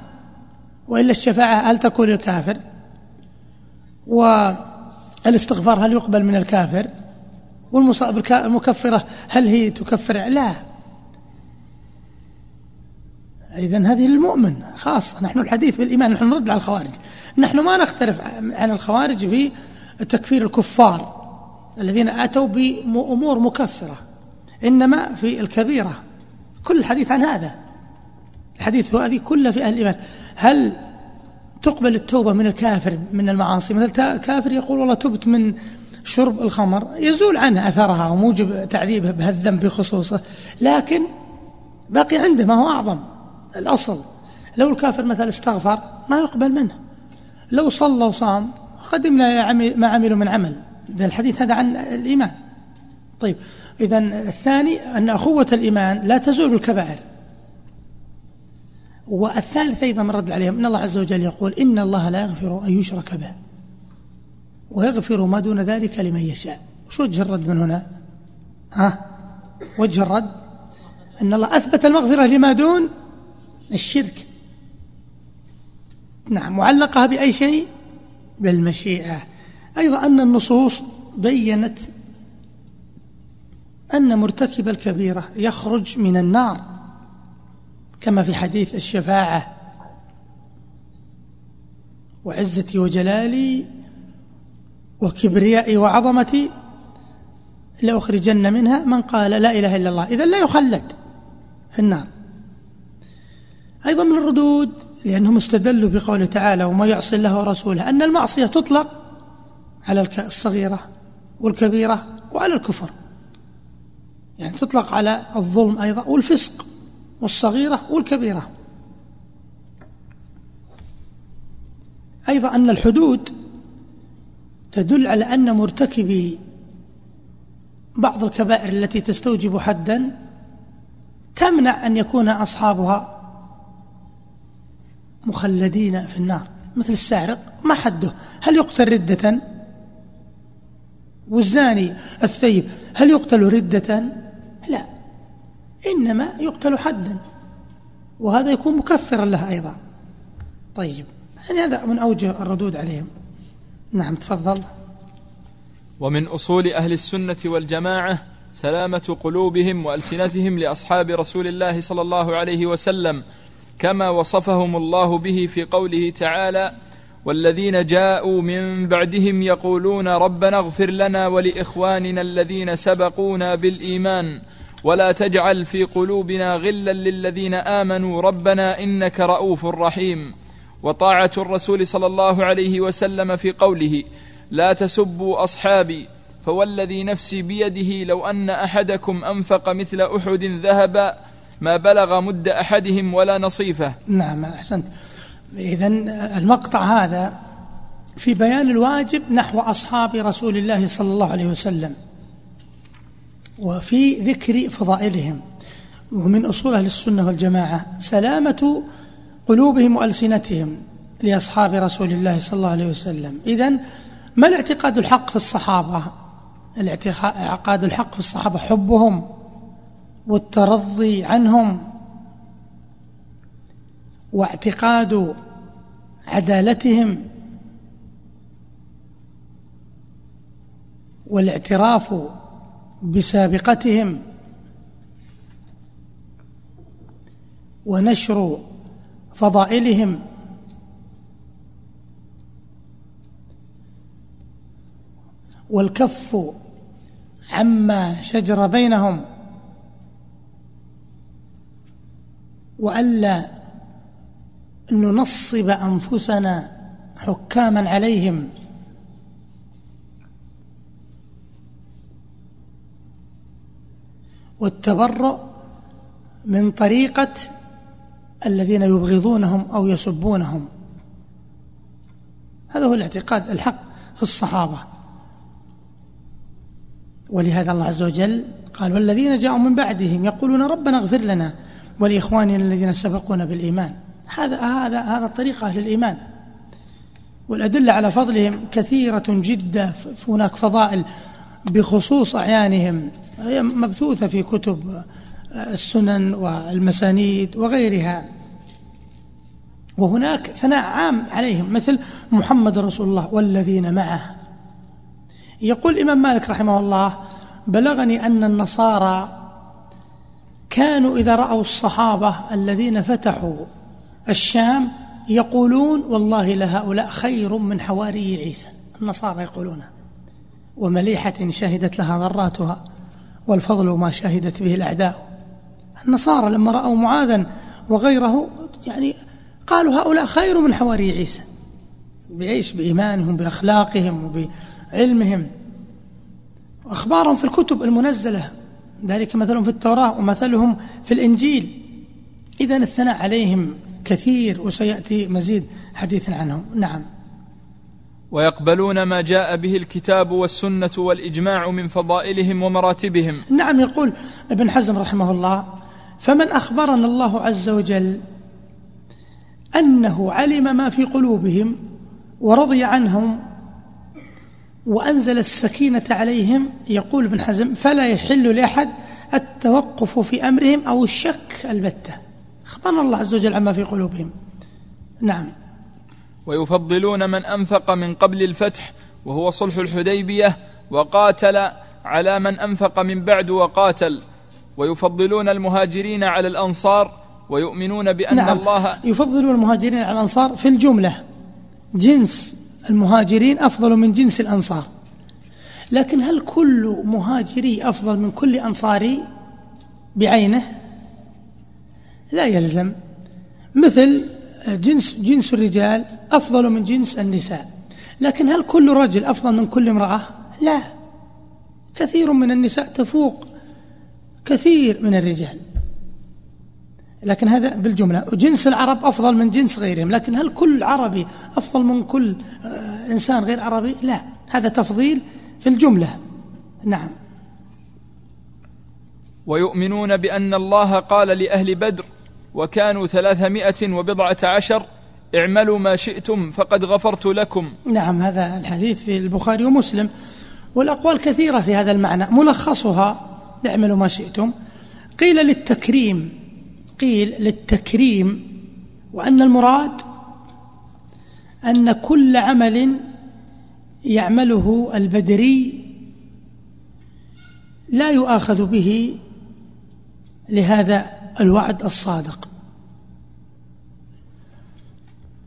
وإلا الشفاعة هل تكون للكافر؟ والاستغفار هل يقبل من الكافر؟ والمصائب المكفرة هل هي تكفر؟ لا. إذا هذه للمؤمن خاصة. نحن الحديث بالإيمان نحن نرد على الخوارج. نحن ما نختلف عن الخوارج في تكفير الكفار الذين أتوا بأمور مكفرة إنما في الكبيرة. كل الحديث عن هذا. الحديث هذه كلها في أهل الإيمان. هل تقبل التوبة من الكافر من المعاصي؟ مثل كافر يقول والله تبت من شرب الخمر يزول عنه أثرها وموجب تعذيبه بهالذنب بخصوصه. لكن باقي عنده ما هو أعظم الأصل. لو الكافر مثلا استغفر ما يقبل منه. لو صلى وصام خدمنا ما عملوا من عمل. الحديث هذا عن الإيمان. طيب إذا الثاني أن أخوة الإيمان لا تزول بالكبائر والثالث أيضا من رد عليهم أن الله عز وجل يقول إن الله لا يغفر أن يشرك به ويغفر ما دون ذلك لمن يشاء. شو وجه الرد من هنا؟ ها؟ وجه الرد؟ أن الله أثبت المغفرة لما دون الشرك. نعم معلقها بأي شيء؟ بالمشيئة. أيضا أن النصوص بينت أن مرتكب الكبيرة يخرج من النار كما في حديث الشفاعة. وعزتي وجلالي وكبريائي وعظمتي لأخرجن منها من قال لا إله إلا الله. إذا لا يخلد في النار. أيضا من الردود لأنهم استدلوا بقوله تعالى وما يعصي الله ورسوله أن المعصية تطلق على الصغيرة والكبيرة وعلى الكفر. يعني تطلق على الظلم أيضا والفسق والصغيرة والكبيرة. أيضا أن الحدود تدل على أن مرتكبي بعض الكبائر التي تستوجب حدا تمنع أن يكون أصحابها مخلدين في النار مثل السارق ما حده. هل يقتل ردة؟ والزاني الثيب هل يقتل ردة؟ لا إنما يقتل حدا وهذا يكون مكفرا له أيضا. طيب يعني هذا من أوجه الردود عليهم. نعم تفضل. ومن أصول أهل السنة والجماعة سلامة قلوبهم وألسنتهم لأصحاب رسول الله صلى الله عليه وسلم كما وصفهم الله به في قوله تعالى والذين جاءوا من بعدهم يقولون ربنا اغفر لنا ولإخواننا الذين سبقونا بالإيمان ولا تجعل في قلوبنا غلا للذين آمنوا ربنا إنك رؤوف رحيم. وطاعة الرسول صلى الله عليه وسلم في قوله لا تسبوا أصحابي فوالذي نفسي بيده لو أن أحدكم أنفق مثل أحد ذهبا ما بلغ مد أحدهم ولا نصيفه. نعم أحسنت. اذا المقطع هذا في بيان الواجب نحو أصحاب رسول الله صلى الله عليه وسلم وفي ذكر فضائلهم ومن أصول أهل السنة والجماعة سلامة قلوبهم وألسنتهم لأصحاب رسول الله صلى الله عليه وسلم. اذا ما الاعتقاد الحق في الصحابة؟ الاعتقاد الحق في الصحابة حبهم والترضي عنهم واعتقاد عدالتهم والاعتراف بسابقتهم ونشر فضائلهم والكف عما شجر بينهم وألا ننصب أنفسنا حكاما عليهم. والتبرؤ من طريقة الذين يبغضونهم أو يسبونهم. هذا هو الاعتقاد الحق في الصحابة. ولهذا الله عز وجل قال والذين جاءوا من بعدهم يقولون ربنا اغفر لنا ولاخواننا الذين سبقونا بالإيمان. هذا هذا هذا طريق أهل الإيمان. والأدلة على فضلهم كثيرة جدا هناك فضائل بخصوص أعيانهم. هي مبثوثة في كتب السنن والمسانيد وغيرها. وهناك ثناء عام عليهم مثل محمد رسول الله والذين معه. يقول الإمام مالك رحمه الله بلغني أن النصارى كانوا إذا رأوا الصحابة الذين فتحوا الشام يقولون والله لهؤلاء خير من حواري عيسى. النصارى يقولون ومليحة شهدت لها ذراتها والفضل ما شهدت به الأعداء. النصارى لما رأوا معاذا وغيره يعني قالوا هؤلاء خير من حواري عيسى. بإيش؟ بإيمانهم بأخلاقهم وبعلمهم. وأخبارهم في الكتب المنزلة ذلك مثلهم في التوراة ومثلهم في الإنجيل. إذا الثناء عليهم كثير وسيأتي مزيد حديث عنهم. نعم. ويقبلون ما جاء به الكتاب والسنة والإجماع من فضائلهم ومراتبهم. نعم يقول ابن حزم رحمه الله فمن أخبرنا الله عز وجل أنه علم ما في قلوبهم ورضي عنهم وأنزل السكينة عليهم يقول ابن حزم فلا يحل لأحد التوقف في أمرهم أو الشك البتة. أخبرنا الله عز وجل عما في قلوبهم. نعم. ويفضلون من أنفق من قبل الفتح وهو صلح الحديبية وقاتل على من أنفق من بعد وقاتل. ويفضلون المهاجرين على الأنصار ويؤمنون بأن نعم. الله يفضلون المهاجرين على الأنصار في الجملة. جنس المهاجرين أفضل من جنس الأنصار. لكن هل كل مهاجري أفضل من كل أنصاري بعينه؟ لا يلزم. مثل جنس جنس الرجال أفضل من جنس النساء. لكن هل كل رجل أفضل من كل امرأة؟ لا. كثير من النساء تفوق كثير من الرجال. لكن هذا بالجملة. جنس العرب أفضل من جنس غيرهم لكن هل كل عربي أفضل من كل آه، إنسان غير عربي؟ لا. هذا تفضيل في الجملة. نعم. ويؤمنون بأن الله قال لأهل بدر وكانوا ثلاثمائة وبضعة عشر اعملوا ما شئتم فقد غفرت لكم. نعم هذا الحديث في البخاري ومسلم. والأقوال كثيرة في هذا المعنى. ملخصها اعملوا ما شئتم. قيل للتكريم قيل للتكريم وأن المراد أن كل عمل يعمله البدري لا يؤاخذ به لهذا الوعد الصادق.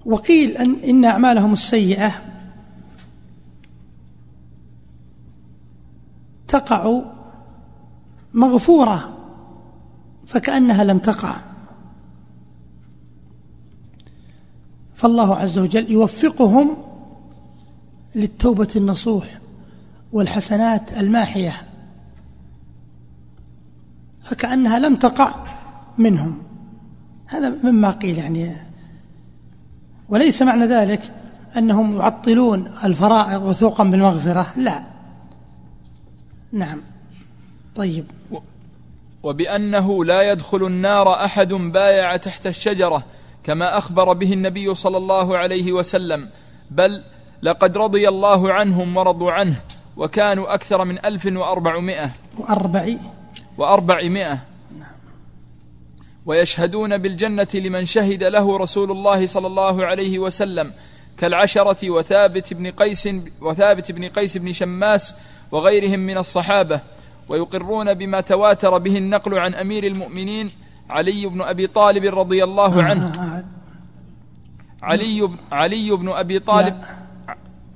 وقيل أن إن أعمالهم السيئة تقع مغفورة فكأنها لم تقع. فالله عز وجل يوفقهم للتوبة النصوح والحسنات الماحية. فكأنها لم تقع منهم. هذا مما قيل يعني. وليس معنى ذلك أنهم يعطلون الفرائض وثوقا بالمغفرة. لا. نعم. طيب. وبأنه لا يدخل النار أحد بايع تحت الشجرة كما أخبر به النبي صلى الله عليه وسلم بل لقد رضي الله عنهم ورضوا عنه وكانوا أكثر من ألف وأربعمائة. وأربع وأربعمائة. ويشهدون بالجنة لمن شهد له رسول الله صلى الله عليه وسلم كالعشرة وثابت بن قيس وثابت بن قيس بن شماس وغيرهم من الصحابة. ويقرون بما تواتر به النقل عن أمير المؤمنين علي بن أبي طالب رضي الله عنه. علي بن علي بن أبي طالب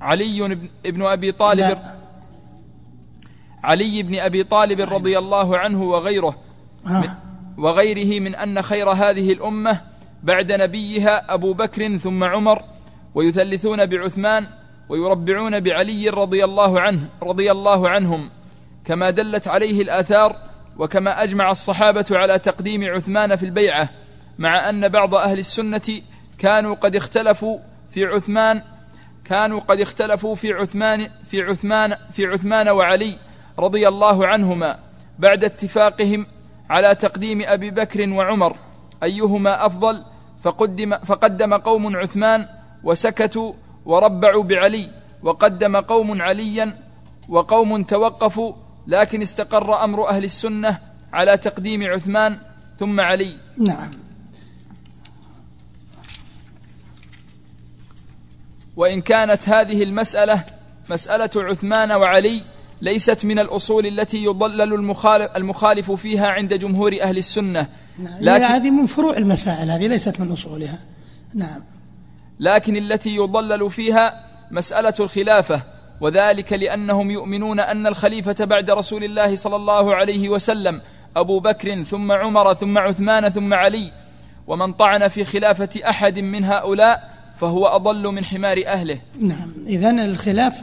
علي بن أبي طالب علي بن أبي طالب رضي الله عنه وغيره. وغيره من أن خير هذه الأمة بعد نبيها أبو بكر ثم عمر ويثلثون بعثمان ويربعون بعلي رضي الله عنه رضي الله عنهم. كما دلت عليه الآثار وكما أجمع الصحابة على تقديم عثمان في البيعة مع أن بعض أهل السنة كانوا قد اختلفوا في عثمان كانوا قد اختلفوا في عثمان في عثمان في عثمان وعلي رضي الله عنهما بعد اتفاقهم على تقديم أبي بكر وعمر أيهما أفضل؟ فقدم, فقدم قوم عثمان وسكتوا وربعوا بعلي وقدم قوم عليا وقوم توقفوا لكن استقر أمر أهل السنة على تقديم عثمان ثم علي. نعم. وإن كانت هذه المسألة مسألة عثمان وعلي ليست من الأصول التي يضلل المخالف, المخالف فيها عند جمهور أهل السنة. نعم. لكن هذه من فروع المسائل هذه ليست من أصولها. نعم. لكن التي يضلل فيها مسألة الخلافة. وذلك لأنهم يؤمنون أن الخليفة بعد رسول الله صلى الله عليه وسلم أبو بكر ثم عمر ثم عثمان ثم علي ومن طعن في خلافة أحد من هؤلاء فهو أضل من حمار أهله. نعم. إذن الخلاف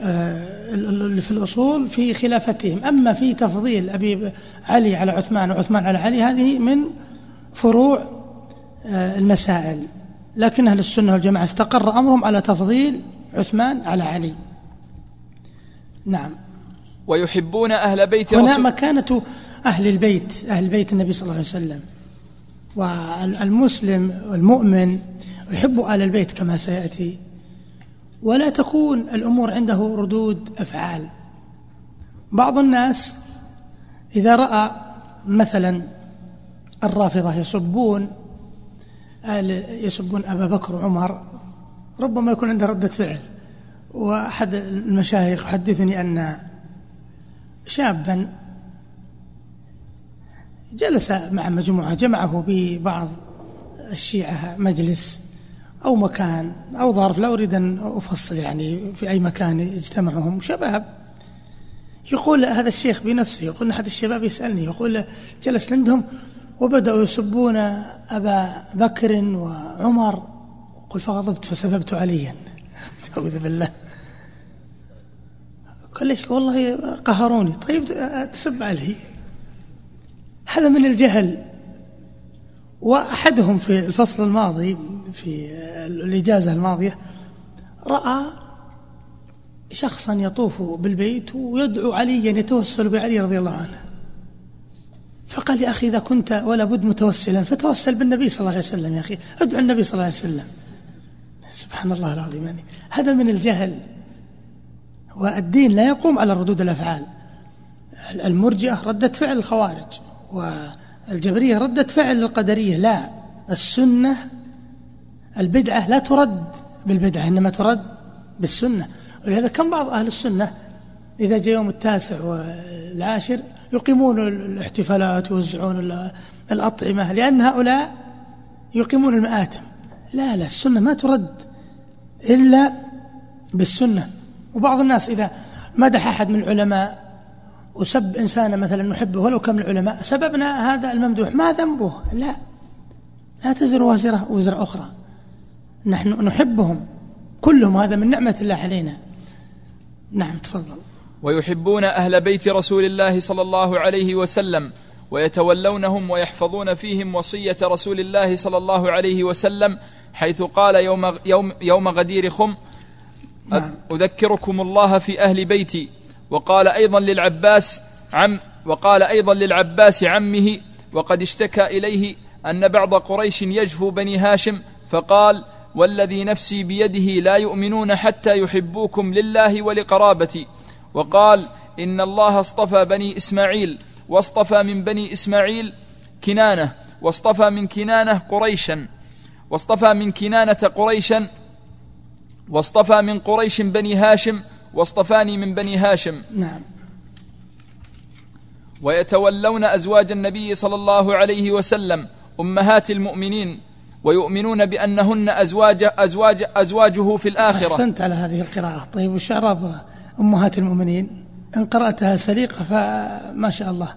آه، في الأصول في خلافتهم. أما في تفضيل أبي علي على عثمان وعثمان على علي هذه من فروع آه، المسائل. لكن أهل السنة والجماعة استقر أمرهم على تفضيل عثمان على علي. نعم. ويحبون أهل بيت هنا رسول مكانة أهل البيت أهل بيت النبي صلى الله عليه وسلم. والمسلم والمؤمن يحب أهل البيت كما سيأتي. ولا تكون الأمور عنده ردود أفعال. بعض الناس إذا رأى مثلا الرافضة يسبون يسبون أبا بكر وعمر ربما يكون عنده ردة فعل. وأحد المشايخ حدثني أن شابا جلس مع مجموعة جمعه ببعض الشيعة مجلس أو مكان أو ظرف لا أريد أن أفصل يعني في أي مكان اجتمعهم. شباب يقول هذا الشيخ بنفسه يقول أحد الشباب يسألني يقول جلست عندهم وبدأوا يسبون أبا بكر وعمر. قل فغضبت فسببت عليا. أعوذ بالله. قال ليش؟ والله قهروني. طيب تسب عليه. هذا من الجهل. وأحدهم في الفصل الماضي في الإجازة الماضية رأى شخصا يطوف بالبيت ويدعو عليا يتوسل بعلي رضي الله عنه. فقال يا أخي إذا كنت ولا بد متوسلا فتوسل بالنبي صلى الله عليه وسلم يا أخي. ادعو النبي صلى الله عليه وسلم. سبحان الله العظيم يعني هذا من الجهل. والدين لا يقوم على ردود الأفعال. المرجئة ردة فعل الخوارج والجبرية ردة فعل القدرية. لا السنة البدعة لا ترد بالبدعة إنما ترد بالسنة. ولهذا كم بعض أهل السنة إذا جاء يوم التاسع والعاشر يقيمون الاحتفالات ويوزعون الأطعمة لأن هؤلاء يقيمون المآتم. لا لا السنة ما ترد إلا بالسنة. وبعض الناس إذا مدح أحد من العلماء وسب إنسانا مثلا نحبه ولو كان من العلماء سببنا هذا الممدوح ما ذنبه؟ لا. لا تزر وازرة وزر أخرى. نحن نحبهم كلهم هذا من نعمة الله علينا. نعم تفضل. ويحبون أهل بيت رسول الله صلى الله عليه وسلم ويتولونهم ويحفظون فيهم وصية رسول الله صلى الله عليه وسلم حيث قال يوم, يوم, يوم غدير خم نعم. أذكركم الله في أهل بيتي وقال أيضا للعباس عم وقال أيضا للعباس عمه وقد اشتكى إليه أن بعض قريش يجفو بني هاشم فقال والذي نفسي بيده لا يؤمنون حتى يحبوكم لله ولقرابتي وقال إن الله اصطفى بني إسماعيل واصطفى من بني إسماعيل كنانة واصطفى من كنانة قريشا واصطفى من كنانة قريشا واصطفى من قريش بني هاشم واصطفاني من بني هاشم. نعم. ويتولون أزواج النبي صلى الله عليه وسلم أمهات المؤمنين ويؤمنون بأنهن أزواج أزواج أزواجه في الآخرة. أحسنت على هذه القراءة. طيب وش أمهات المؤمنين؟ إن قرأتها سليقة فما شاء الله.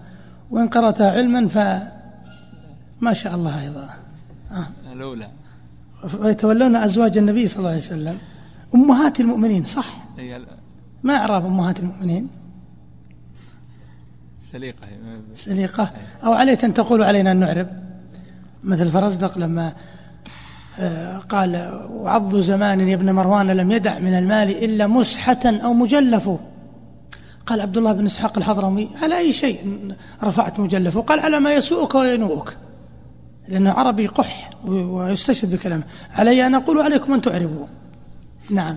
وإن قرأتها علما فما شاء الله أيضا. آه. الأولى ويتولون أزواج النبي صلى الله عليه وسلم. أمهات المؤمنين صح؟ ما إعراب أمهات المؤمنين؟ سليقة. سليقة. أو عليك أن تقول علينا أن نعرب. مثل فرزدق لما آه، قال وعض زمان يا ابن مروان لم يدع من المال إلا مسحة أو مجلف. قال عبد الله بن إسحاق الحضرمي على أي شيء رفعت مجلفه قال على ما يسوءك وينوءك. لأنه عربي قح ويستشهد بكلامه. علي أن أقول عليكم أن تعربوا نعم.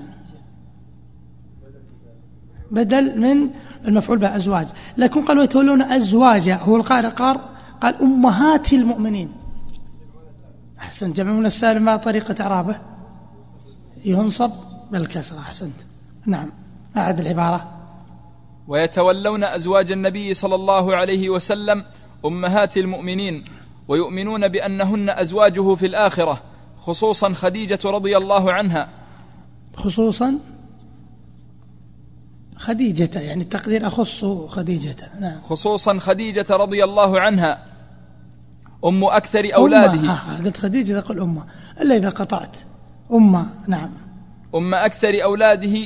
بدل من المفعول به أزواج لكن قالوا يتولون أزواجا هو القارئ قال قال أمهات المؤمنين. أحسن جمع من السالم ما طريقة إعرابه. ينصب بالكسرة. أحسنت. نعم. أعد العبارة. ويتولون أزواج النبي صلى الله عليه وسلم أمهات المؤمنين ويؤمنون بأنهن أزواجه في الآخرة خصوصا خديجة رضي الله عنها. خصوصا خديجة يعني التقدير أخص خديجة. نعم. خصوصا خديجة رضي الله عنها أم أكثر أولاده. أمة. آه قلت خديجة قل أمة إلا إذا قطعت. أمة نعم. أم أكثر أولاده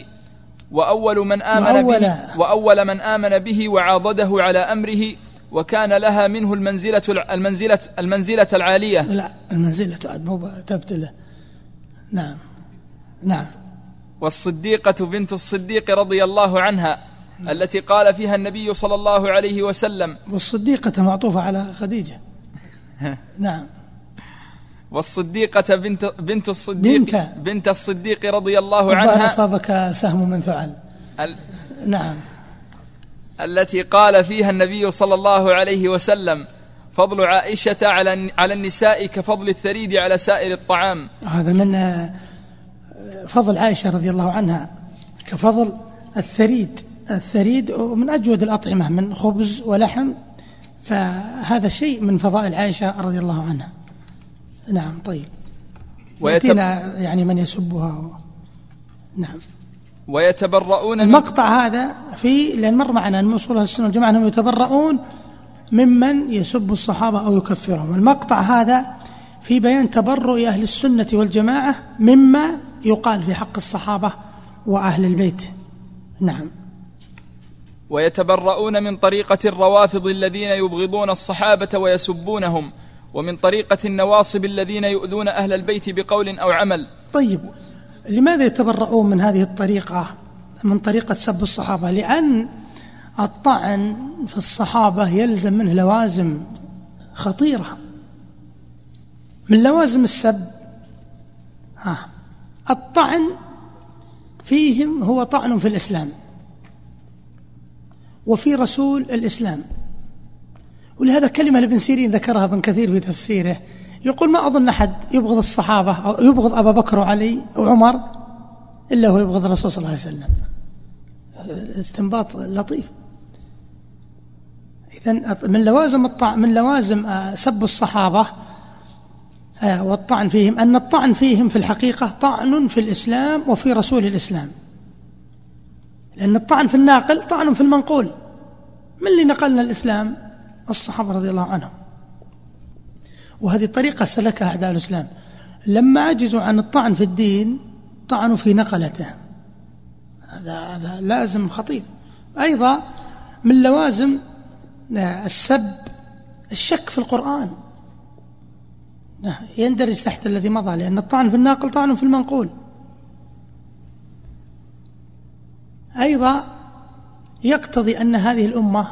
وأول من آمن به وأول من آمن به وعاضده على أمره وكان لها منه المنزلة المنزلة المنزلة العالية. لا المنزلة عاد مو تبتله نعم. نعم. والصديقة بنت الصديق رضي الله عنها التي قال فيها النبي صلى الله عليه وسلم. والصديقة معطوفة على خديجة. نعم. والصديقة بنت بنت الصديق بنت, بنت الصديق رضي الله عنها أصابك سهم من فعل. ال... نعم. التي قال فيها النبي صلى الله عليه وسلم فضل عائشة على على النساء كفضل الثريد على سائر الطعام. هذا من آه، فضل عائشة رضي الله عنها كفضل الثريد. الثريد من أجود الأطعمة من خبز ولحم فهذا شيء من فضائل عائشة رضي الله عنها. نعم طيب. ويتم... يعني من يسبها. و... نعم. ويتبرؤون المقطع هذا في لأن مر معنا أن أصول السنة والجماعة أنهم يتبرؤون ممن يسب الصحابة أو يكفرهم. المقطع هذا في بيان تبرؤ أهل السنة والجماعة مما يقال في حق الصحابة وأهل البيت. نعم. ويتبرؤون من طريقة الروافض الذين يبغضون الصحابة ويسبونهم. ومن طريقة النواصب الذين يؤذون أهل البيت بقول أو عمل. طيب لماذا يتبرؤون من هذه الطريقة من طريقة سب الصحابة؟ لأن الطعن في الصحابة يلزم منه لوازم خطيرة. من لوازم السب ها الطعن فيهم هو طعن في الإسلام وفي رسول الإسلام. ولهذا كلمة لابن سيرين ذكرها ابن كثير في تفسيره. يقول ما أظن أحد يبغض الصحابة أو يبغض أبا بكر وعلي وعمر إلا هو يبغض الرسول صلى الله عليه وسلم. استنباط لطيف. إذا من لوازم الطعن من لوازم آه، سب الصحابة آه، والطعن فيهم أن الطعن فيهم في الحقيقة طعن في الإسلام وفي رسول الإسلام. لأن الطعن في الناقل طعن في المنقول. من اللي نقلنا الإسلام؟ الصحابة رضي الله عنهم. وهذه طريقة سلكها أعداء الإسلام. لما عجزوا عن الطعن في الدين طعنوا في نقلته. هذا لازم خطير. أيضا من لوازم السب الشك في القرآن. يندرج تحت الذي مضى لأن الطعن في الناقل طعن في المنقول. أيضا يقتضي أن هذه الأمة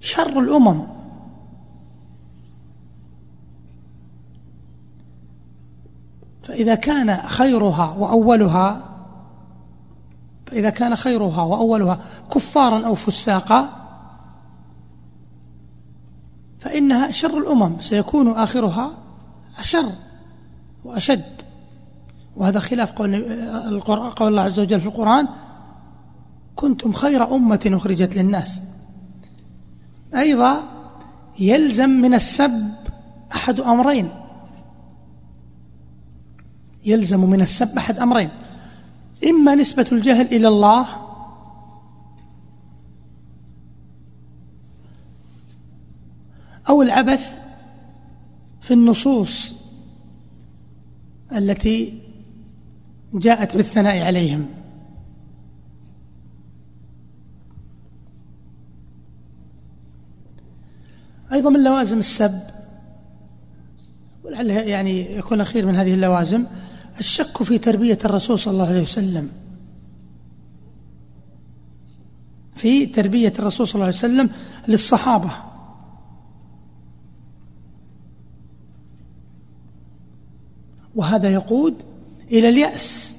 شر الأمم. فإذا كان خيرها وأولها فإذا كان خيرها وأولها كفارا أو فساقا فإنها شر الأمم. سيكون آخرها أشر وأشد. وهذا خلاف قول, قول الله عز وجل في القرآن كنتم خير أمة أخرجت للناس. أيضا يلزم من السب أحد أمرين. يلزم من السب أحد أمرين. إما نسبة الجهل إلى الله أو العبث في النصوص التي جاءت بالثناء عليهم. أيضا من لوازم السب. ولعل يعني يكون أخير من هذه اللوازم. الشك في تربية الرسول صلى الله عليه وسلم. في تربية الرسول صلى الله عليه وسلم للصحابة. وهذا يقود إلى اليأس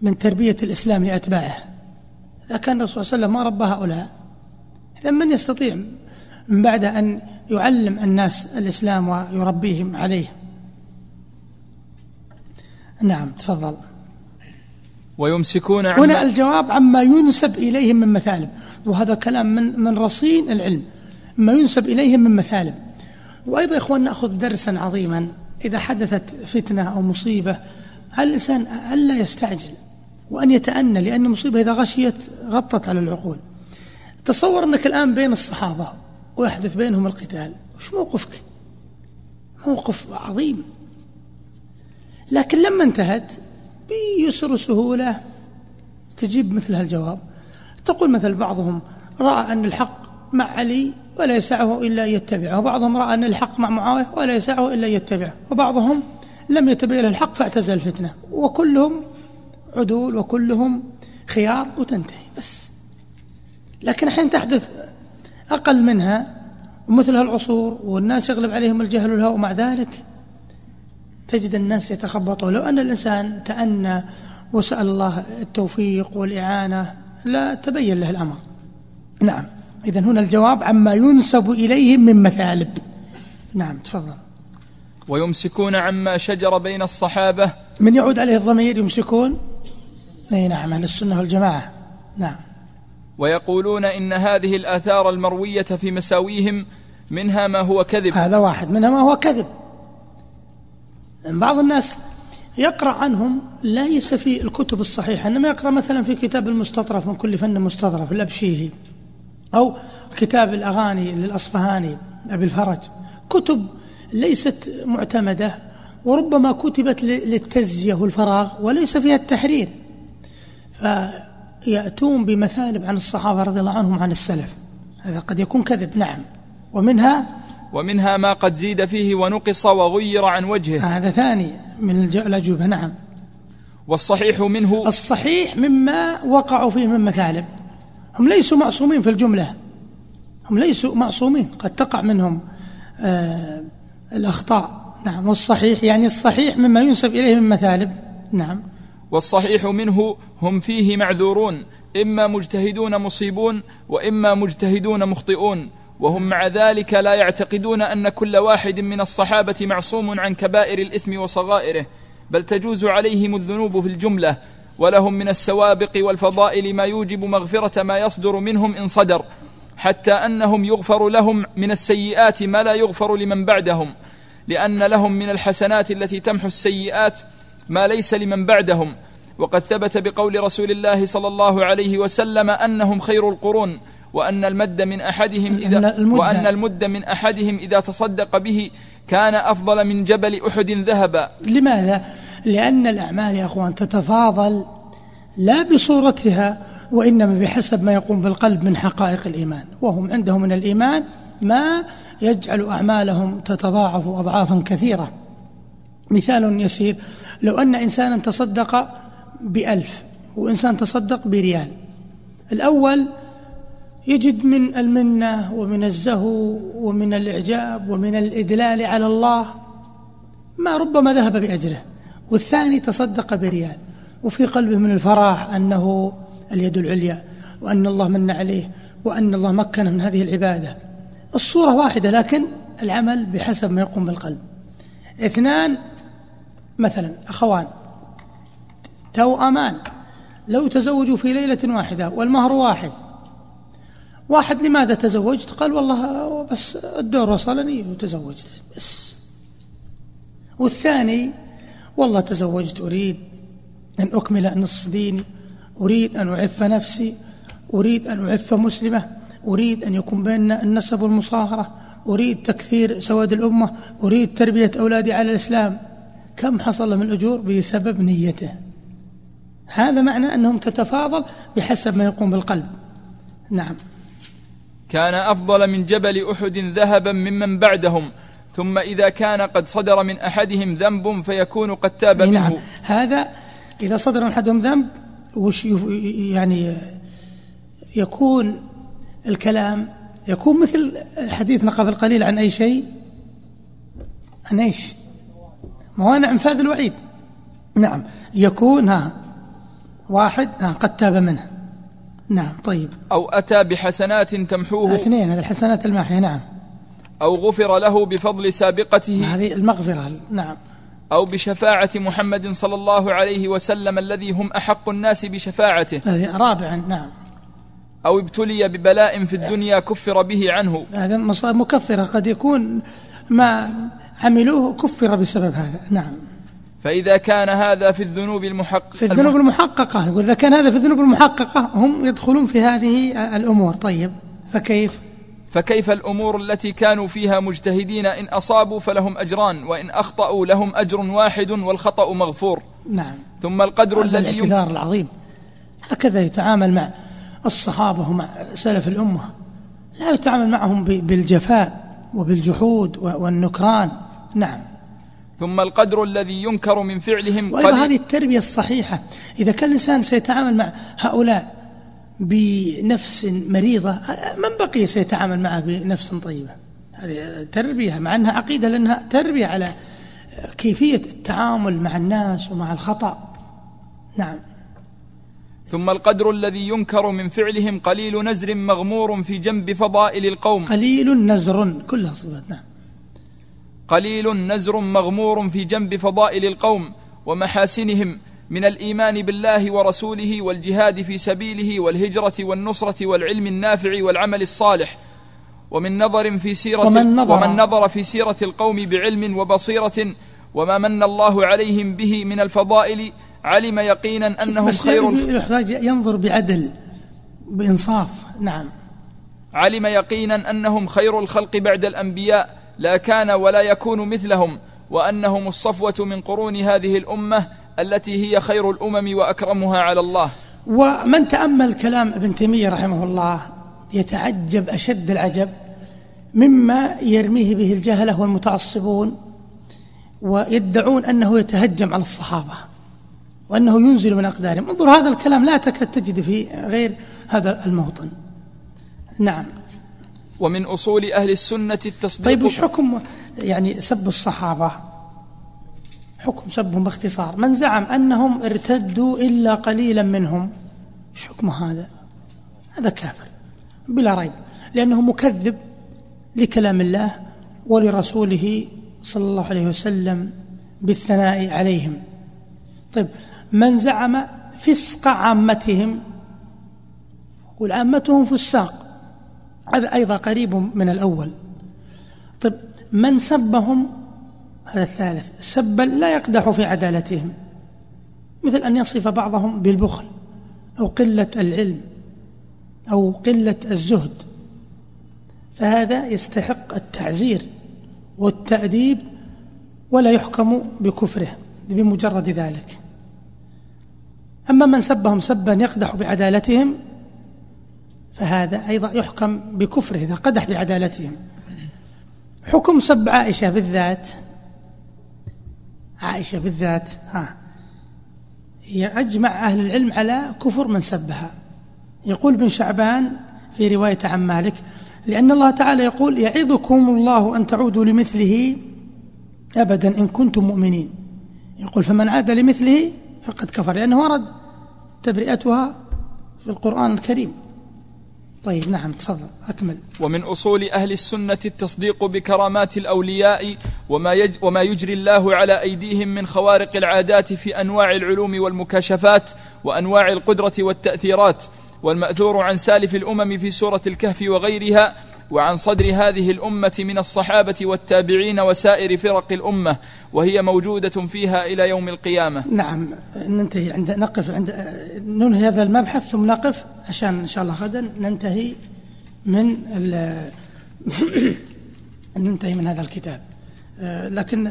من تربية الإسلام لأتباعه. إذا كان الرسول صلى الله عليه وسلم ما ربى هؤلاء إذا من يستطيع من بعد أن يعلم الناس الإسلام ويربيهم عليه. نعم تفضل. ويمسكون عما هنا الجواب عما ينسب إليهم من مثالب وهذا كلام من من رصين العلم ما ينسب إليهم من مثالب. وأيضا إخوان نأخذ درسا عظيما إذا حدثت فتنة أو مصيبة على الإنسان ألا يستعجل وأن يتأنى؟ لأن المصيبة إذا غشيت غطت على العقول. تصور أنك الآن بين الصحابة ويحدث بينهم القتال. وش موقفك؟ موقف عظيم. لكن لما انتهت بيسر وسهولة تجيب مثل هالجواب. تقول مثل بعضهم رأى أن الحق مع علي ولا يسعه إلا يتبعه. وبعضهم رأى أن الحق مع معاوية ولا يسعه إلا يتبعه. وبعضهم لم يتبع له الحق فاعتزل الفتنة. وكلهم عدول وكلهم خيار وتنتهي. بس. لكن حين تحدث أقل منها ومثل هالعصور والناس يغلب عليهم الجهل والهوى ومع ذلك. تجد الناس يتخبطون. لو أن الإنسان تأنى وسأل الله التوفيق والإعانة لا تبين له الأمر. نعم. إذا هنا الجواب عما ينسب إليهم من مثالب. نعم تفضل. ويمسكون عما شجر بين الصحابة. من يعود عليه الضمير يمسكون؟ أي نعم عن السنة والجماعة. نعم. ويقولون إن هذه الآثار المروية في مساويهم منها ما هو كذب. هذا واحد منها ما هو كذب. بعض الناس يقرأ عنهم ليس في الكتب الصحيحة إنما يقرأ مثلا في كتاب المستطرف من كل فن مستطرف الأبشيهي أو كتاب الأغاني للأصفهاني أبي الفرج. كتب ليست معتمدة وربما كتبت للتزية والفراغ وليس فيها التحرير. فيأتون بمثالب عن الصحابة رضي الله عنهم عن السلف. هذا قد يكون كذب نعم. ومنها ومنها ما قد زيد فيه ونقص وغير عن وجهه. هذا ثاني من الأجوبة نعم. والصحيح منه الصحيح مما وقعوا فيه من مثالب. هم ليسوا معصومين في الجملة. هم ليسوا معصومين قد تقع منهم آه الأخطاء. نعم والصحيح يعني الصحيح مما ينسب إليه من مثالب. نعم. والصحيح منه هم فيه معذورون إما مجتهدون مصيبون وإما مجتهدون مخطئون. وهم مع ذلك لا يعتقدون أن كل واحد من الصحابة معصوم عن كبائر الإثم وصغائره بل تجوز عليهم الذنوب في الجملة ولهم من السوابق والفضائل ما يوجب مغفرة ما يصدر منهم إن صدر حتى أنهم يغفر لهم من السيئات ما لا يغفر لمن بعدهم لأن لهم من الحسنات التي تمحو السيئات ما ليس لمن بعدهم. وقد ثبت بقول رسول الله صلى الله عليه وسلم أنهم خير القرون وأن المد من أحدهم إذا وأن المد من أحدهم إذا تصدق به كان أفضل من جبل أحد ذهبا. لماذا؟ لأن الأعمال يا أخوان تتفاضل لا بصورتها وإنما بحسب ما يقوم بالقلب من حقائق الإيمان. وهم عندهم من الإيمان ما يجعل أعمالهم تتضاعف أضعافا كثيرة. مثال يسير. لو أن إنسانا تصدق بألف وإنسان تصدق بريال الأول يجد من المنة ومن الزهو ومن الإعجاب ومن الإدلال على الله ما ربما ذهب بأجره والثاني تصدق بريال وفي قلبه من الفرح أنه اليد العليا وأن الله من عليه وأن الله مكنه من هذه العبادة. الصورة واحدة لكن العمل بحسب ما يقوم بالقلب. اثنان مثلا أخوان توأمان لو تزوجوا في ليلة واحدة والمهر واحد. واحد لماذا تزوجت؟ قال والله بس الدور وصلني وتزوجت بس. والثاني والله تزوجت أريد أن أكمل نصف ديني أريد أن أعف نفسي أريد أن أعف مسلمة أريد أن يكون بيننا النسب والمصاهرة أريد تكثير سواد الأمة أريد تربية أولادي على الإسلام. كم حصل من أجور بسبب نيته. هذا معنى أنهم تتفاضل بحسب ما يقوم بالقلب. نعم. كان أفضل من جبل أحد ذهبا ممن بعدهم ثم إذا كان قد صدر من أحدهم ذنب فيكون قد تاب منه. نعم. هذا إذا صدر من أحدهم ذنب وش يعني يكون الكلام يكون مثل حديثنا قبل قليل عن أي شيء؟ عن إيش؟ موانع انفاذ الوعيد. نعم يكون ها واحد ها قد تاب منه. نعم طيب. أو أتى بحسنات تمحوه. اثنين هذه الحسنات الماحية نعم. أو غفر له بفضل سابقته. هذه المغفرة نعم. أو بشفاعة محمد صلى الله عليه وسلم الذي هم أحق الناس بشفاعته. هذه رابعا نعم. أو ابتلي ببلاء في الدنيا كفر به عنه. هذا مكفرة قد يكون ما عملوه كفر بسبب هذا. نعم. فإذا كان هذا في الذنوب المحققة في الذنوب المحققة. يقول إذا كان هذا في الذنوب المحققة هم يدخلون في هذه الأمور. طيب. فكيف؟ فكيف الأمور التي كانوا فيها مجتهدين؟ إن أصابوا فلهم أجران وإن أخطأوا لهم أجر واحد والخطأ مغفور. نعم. ثم القدر الذي الاعتذار العظيم. هكذا يتعامل مع الصحابة ومع سلف الأمة. لا يتعامل معهم بالجفاء. وبالجحود والنكران. نعم. ثم القدر الذي ينكر من فعلهم وأيضا هذه التربية الصحيحة. إذا كان الإنسان سيتعامل مع هؤلاء بنفس مريضة من بقي سيتعامل معه بنفس طيبة؟ هذه تربية مع أنها عقيدة لأنها تربية على كيفية التعامل مع الناس ومع الخطأ. نعم. ثم القدر الذي ينكر من فعلهم قليل نزر مغمور في جنب فضائل القوم. قليل نزر كلها صفات نعم. قليل نزر مغمور في جنب فضائل القوم ومحاسنهم من الإيمان بالله ورسوله والجهاد في سبيله والهجرة والنصرة والعلم النافع والعمل الصالح. ومن نظر في سيرة ومن نظر, ومن نظر في سيرة القوم بعلم وبصيرة وما من الله عليهم به من الفضائل علم يقينا أنهم خير. يحتاج ينظر بعدل بإنصاف. نعم. علم يقينا أنهم خير الخلق بعد الأنبياء لا كان ولا يكون مثلهم وأنهم الصفوة من قرون هذه الأمة التي هي خير الأمم وأكرمها على الله. ومن تأمل كلام ابن تيمية رحمه الله يتعجب أشد العجب مما يرميه به الجهلة والمتعصبون ويدعون أنه يتهجم على الصحابة. وأنه ينزل من أقدارهم. انظر هذا الكلام لا تكاد تجد في غير هذا الموطن. نعم. ومن أصول أهل السنة التصديق طيب وش حكم يعني سب الصحابة؟ حكم سبهم باختصار. من زعم أنهم ارتدوا إلا قليلا منهم إيش حكم هذا؟ هذا كافر بلا ريب. لأنه مكذب لكلام الله ولرسوله صلى الله عليه وسلم بالثناء عليهم. طيب من زعم فسق عامتهم. والعامتهم فساق. هذا أيضا قريب من الأول. طيب من سبهم؟ هذا الثالث. سبا لا يقدح في عدالتهم. مثل أن يصف بعضهم بالبخل أو قلة العلم أو قلة الزهد. فهذا يستحق التعزير والتأديب ولا يحكم بكفره بمجرد ذلك. أما من سبهم سبا يقدح بعدالتهم فهذا أيضا يحكم بكفره إذا قدح بعدالتهم. حكم سب عائشة بالذات عائشة بالذات ها هي أجمع أهل العلم على كفر من سبها. يقول ابن شعبان في رواية عن مالك لأن الله تعالى يقول يعظكم الله أن تعودوا لمثله أبدا إن كنتم مؤمنين. يقول فمن عاد لمثله فقد كفر لأنه ورد تبرئتها في القرآن الكريم. طيب نعم تفضل أكمل. ومن أصول أهل السنة التصديق بكرامات الأولياء وما, يج وما يجري الله على أيديهم من خوارق العادات في أنواع العلوم والمكاشفات وأنواع القدرة والتأثيرات. والمأثور عن سالف الأمم في سورة الكهف وغيرها وعن صدر هذه الأمة من الصحابة والتابعين وسائر فرق الأمة وهي موجودة فيها إلى يوم القيامة. نعم ننتهي عند نقف عند ننهي هذا المبحث ثم نقف عشان إن شاء الله غدا ننتهي من ننتهي من هذا الكتاب. لكن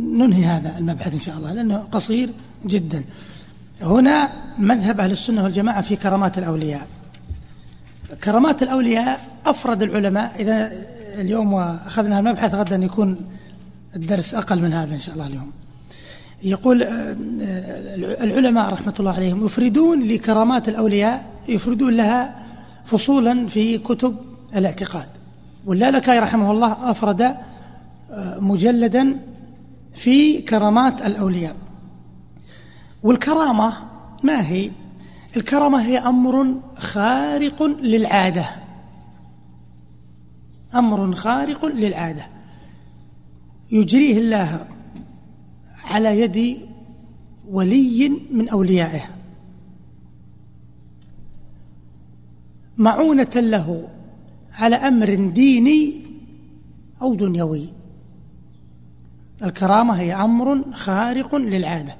ننهي هذا المبحث إن شاء الله لأنه قصير جدا. هنا مذهب أهل السنة والجماعة في كرامات الأولياء. كرامات الأولياء أفرد العلماء. إذا اليوم أخذنا المبحث غدا يكون الدرس أقل من هذا إن شاء الله اليوم. يقول آه، العلماء رحمة الله عليهم يفردون لكرامات الأولياء يفردون لها فصولا في كتب الاعتقاد. واللالكاي رحمه الله أفرد آه، مجلدا في كرامات الأولياء. والكرامة ما هي؟ الكرامة هي أمر خارق للعادة. أمر خارق للعادة. يجريه الله على يد ولي من أوليائه. معونة له على أمر ديني أو دنيوي. الكرامة هي أمر خارق للعادة.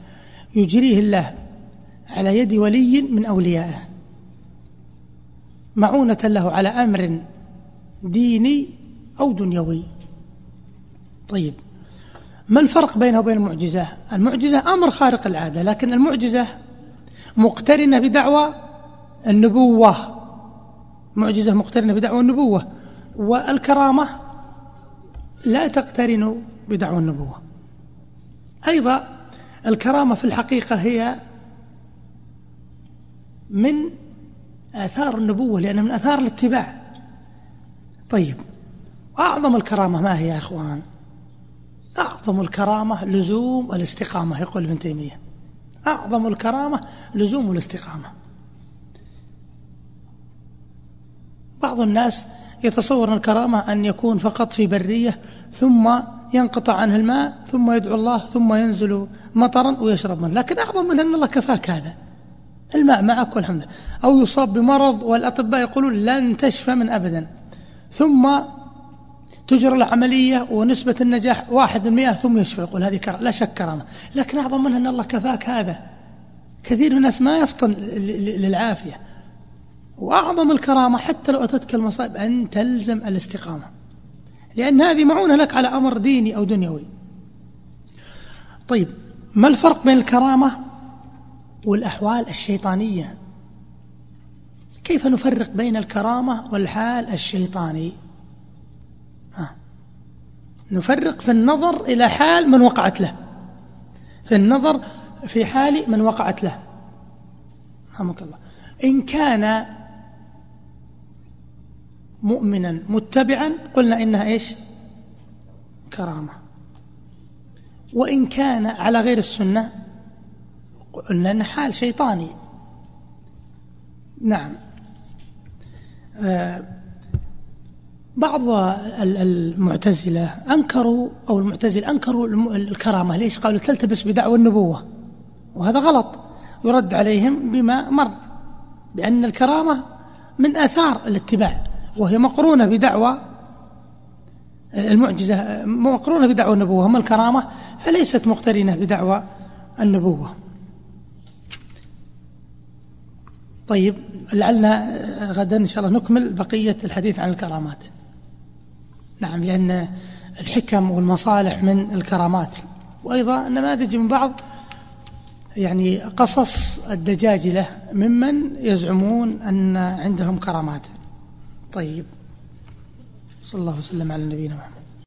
يجريه الله على يد ولي من أوليائه معونة له على أمر ديني أو دنيوي. طيب ما الفرق بينه وبين المعجزة؟ المعجزة أمر خارق العادة لكن المعجزة مقترنة بدعوى النبوة. معجزة مقترنة بدعوى النبوة والكرامة لا تقترن بدعوى النبوة. أيضا الكرامة في الحقيقة هي من آثار النبوة لأنها من آثار الاتباع. طيب أعظم الكرامة ما هي يا أخوان؟ أعظم الكرامة لزوم الاستقامة يقول ابن تيمية. أعظم الكرامة لزوم الاستقامة. بعض الناس يتصور الكرامة أن يكون فقط في برية ثم ينقطع عنه الماء ثم يدعو الله ثم ينزل مطرا ويشرب منه لكن أعظم من أن الله كفاك هذا. الماء معك والحمد لله. أو يصاب بمرض والأطباء يقولون لن تشفى من أبدا. ثم تجرى العملية ونسبة النجاح واحد من المئة ثم يشفى. يقول هذه كرامة. لا شك كرامة. لكن أعظم منها أن الله كفاك هذا. كثير من الناس ما يفطن للعافية. وأعظم الكرامة حتى لو أتتك المصائب أن تلزم الاستقامة. لأن هذه معونة لك على أمر ديني أو دنيوي. طيب ما الفرق بين الكرامة والأحوال الشيطانية. كيف نفرق بين الكرامة والحال الشيطاني؟ ها. نفرق في النظر إلى حال من وقعت له. في النظر في حال من وقعت له. رحمك الله. إن كان مؤمنا متبعا قلنا إنها إيش؟ كرامة. وإن كان على غير السنة إنه حال شيطاني. نعم. آه، بعض المعتزلة أنكروا أو المعتزلة أنكروا الكرامة. ليش؟ قالوا تلتبس بدعوى النبوة. وهذا غلط. يرد عليهم بما مر. بأن الكرامة من آثار الاتباع. وهي مقرونة بدعوى المعجزة مقرونة بدعوى النبوة. أما الكرامة فليست مقترنة بدعوى النبوة. طيب لعلنا غدا إن شاء الله نكمل بقية الحديث عن الكرامات. نعم لأن الحكم والمصالح من الكرامات. وأيضا نماذج من بعض يعني قصص الدجاجلة ممن يزعمون أن عندهم كرامات. طيب صلى الله وسلم على نبينا محمد.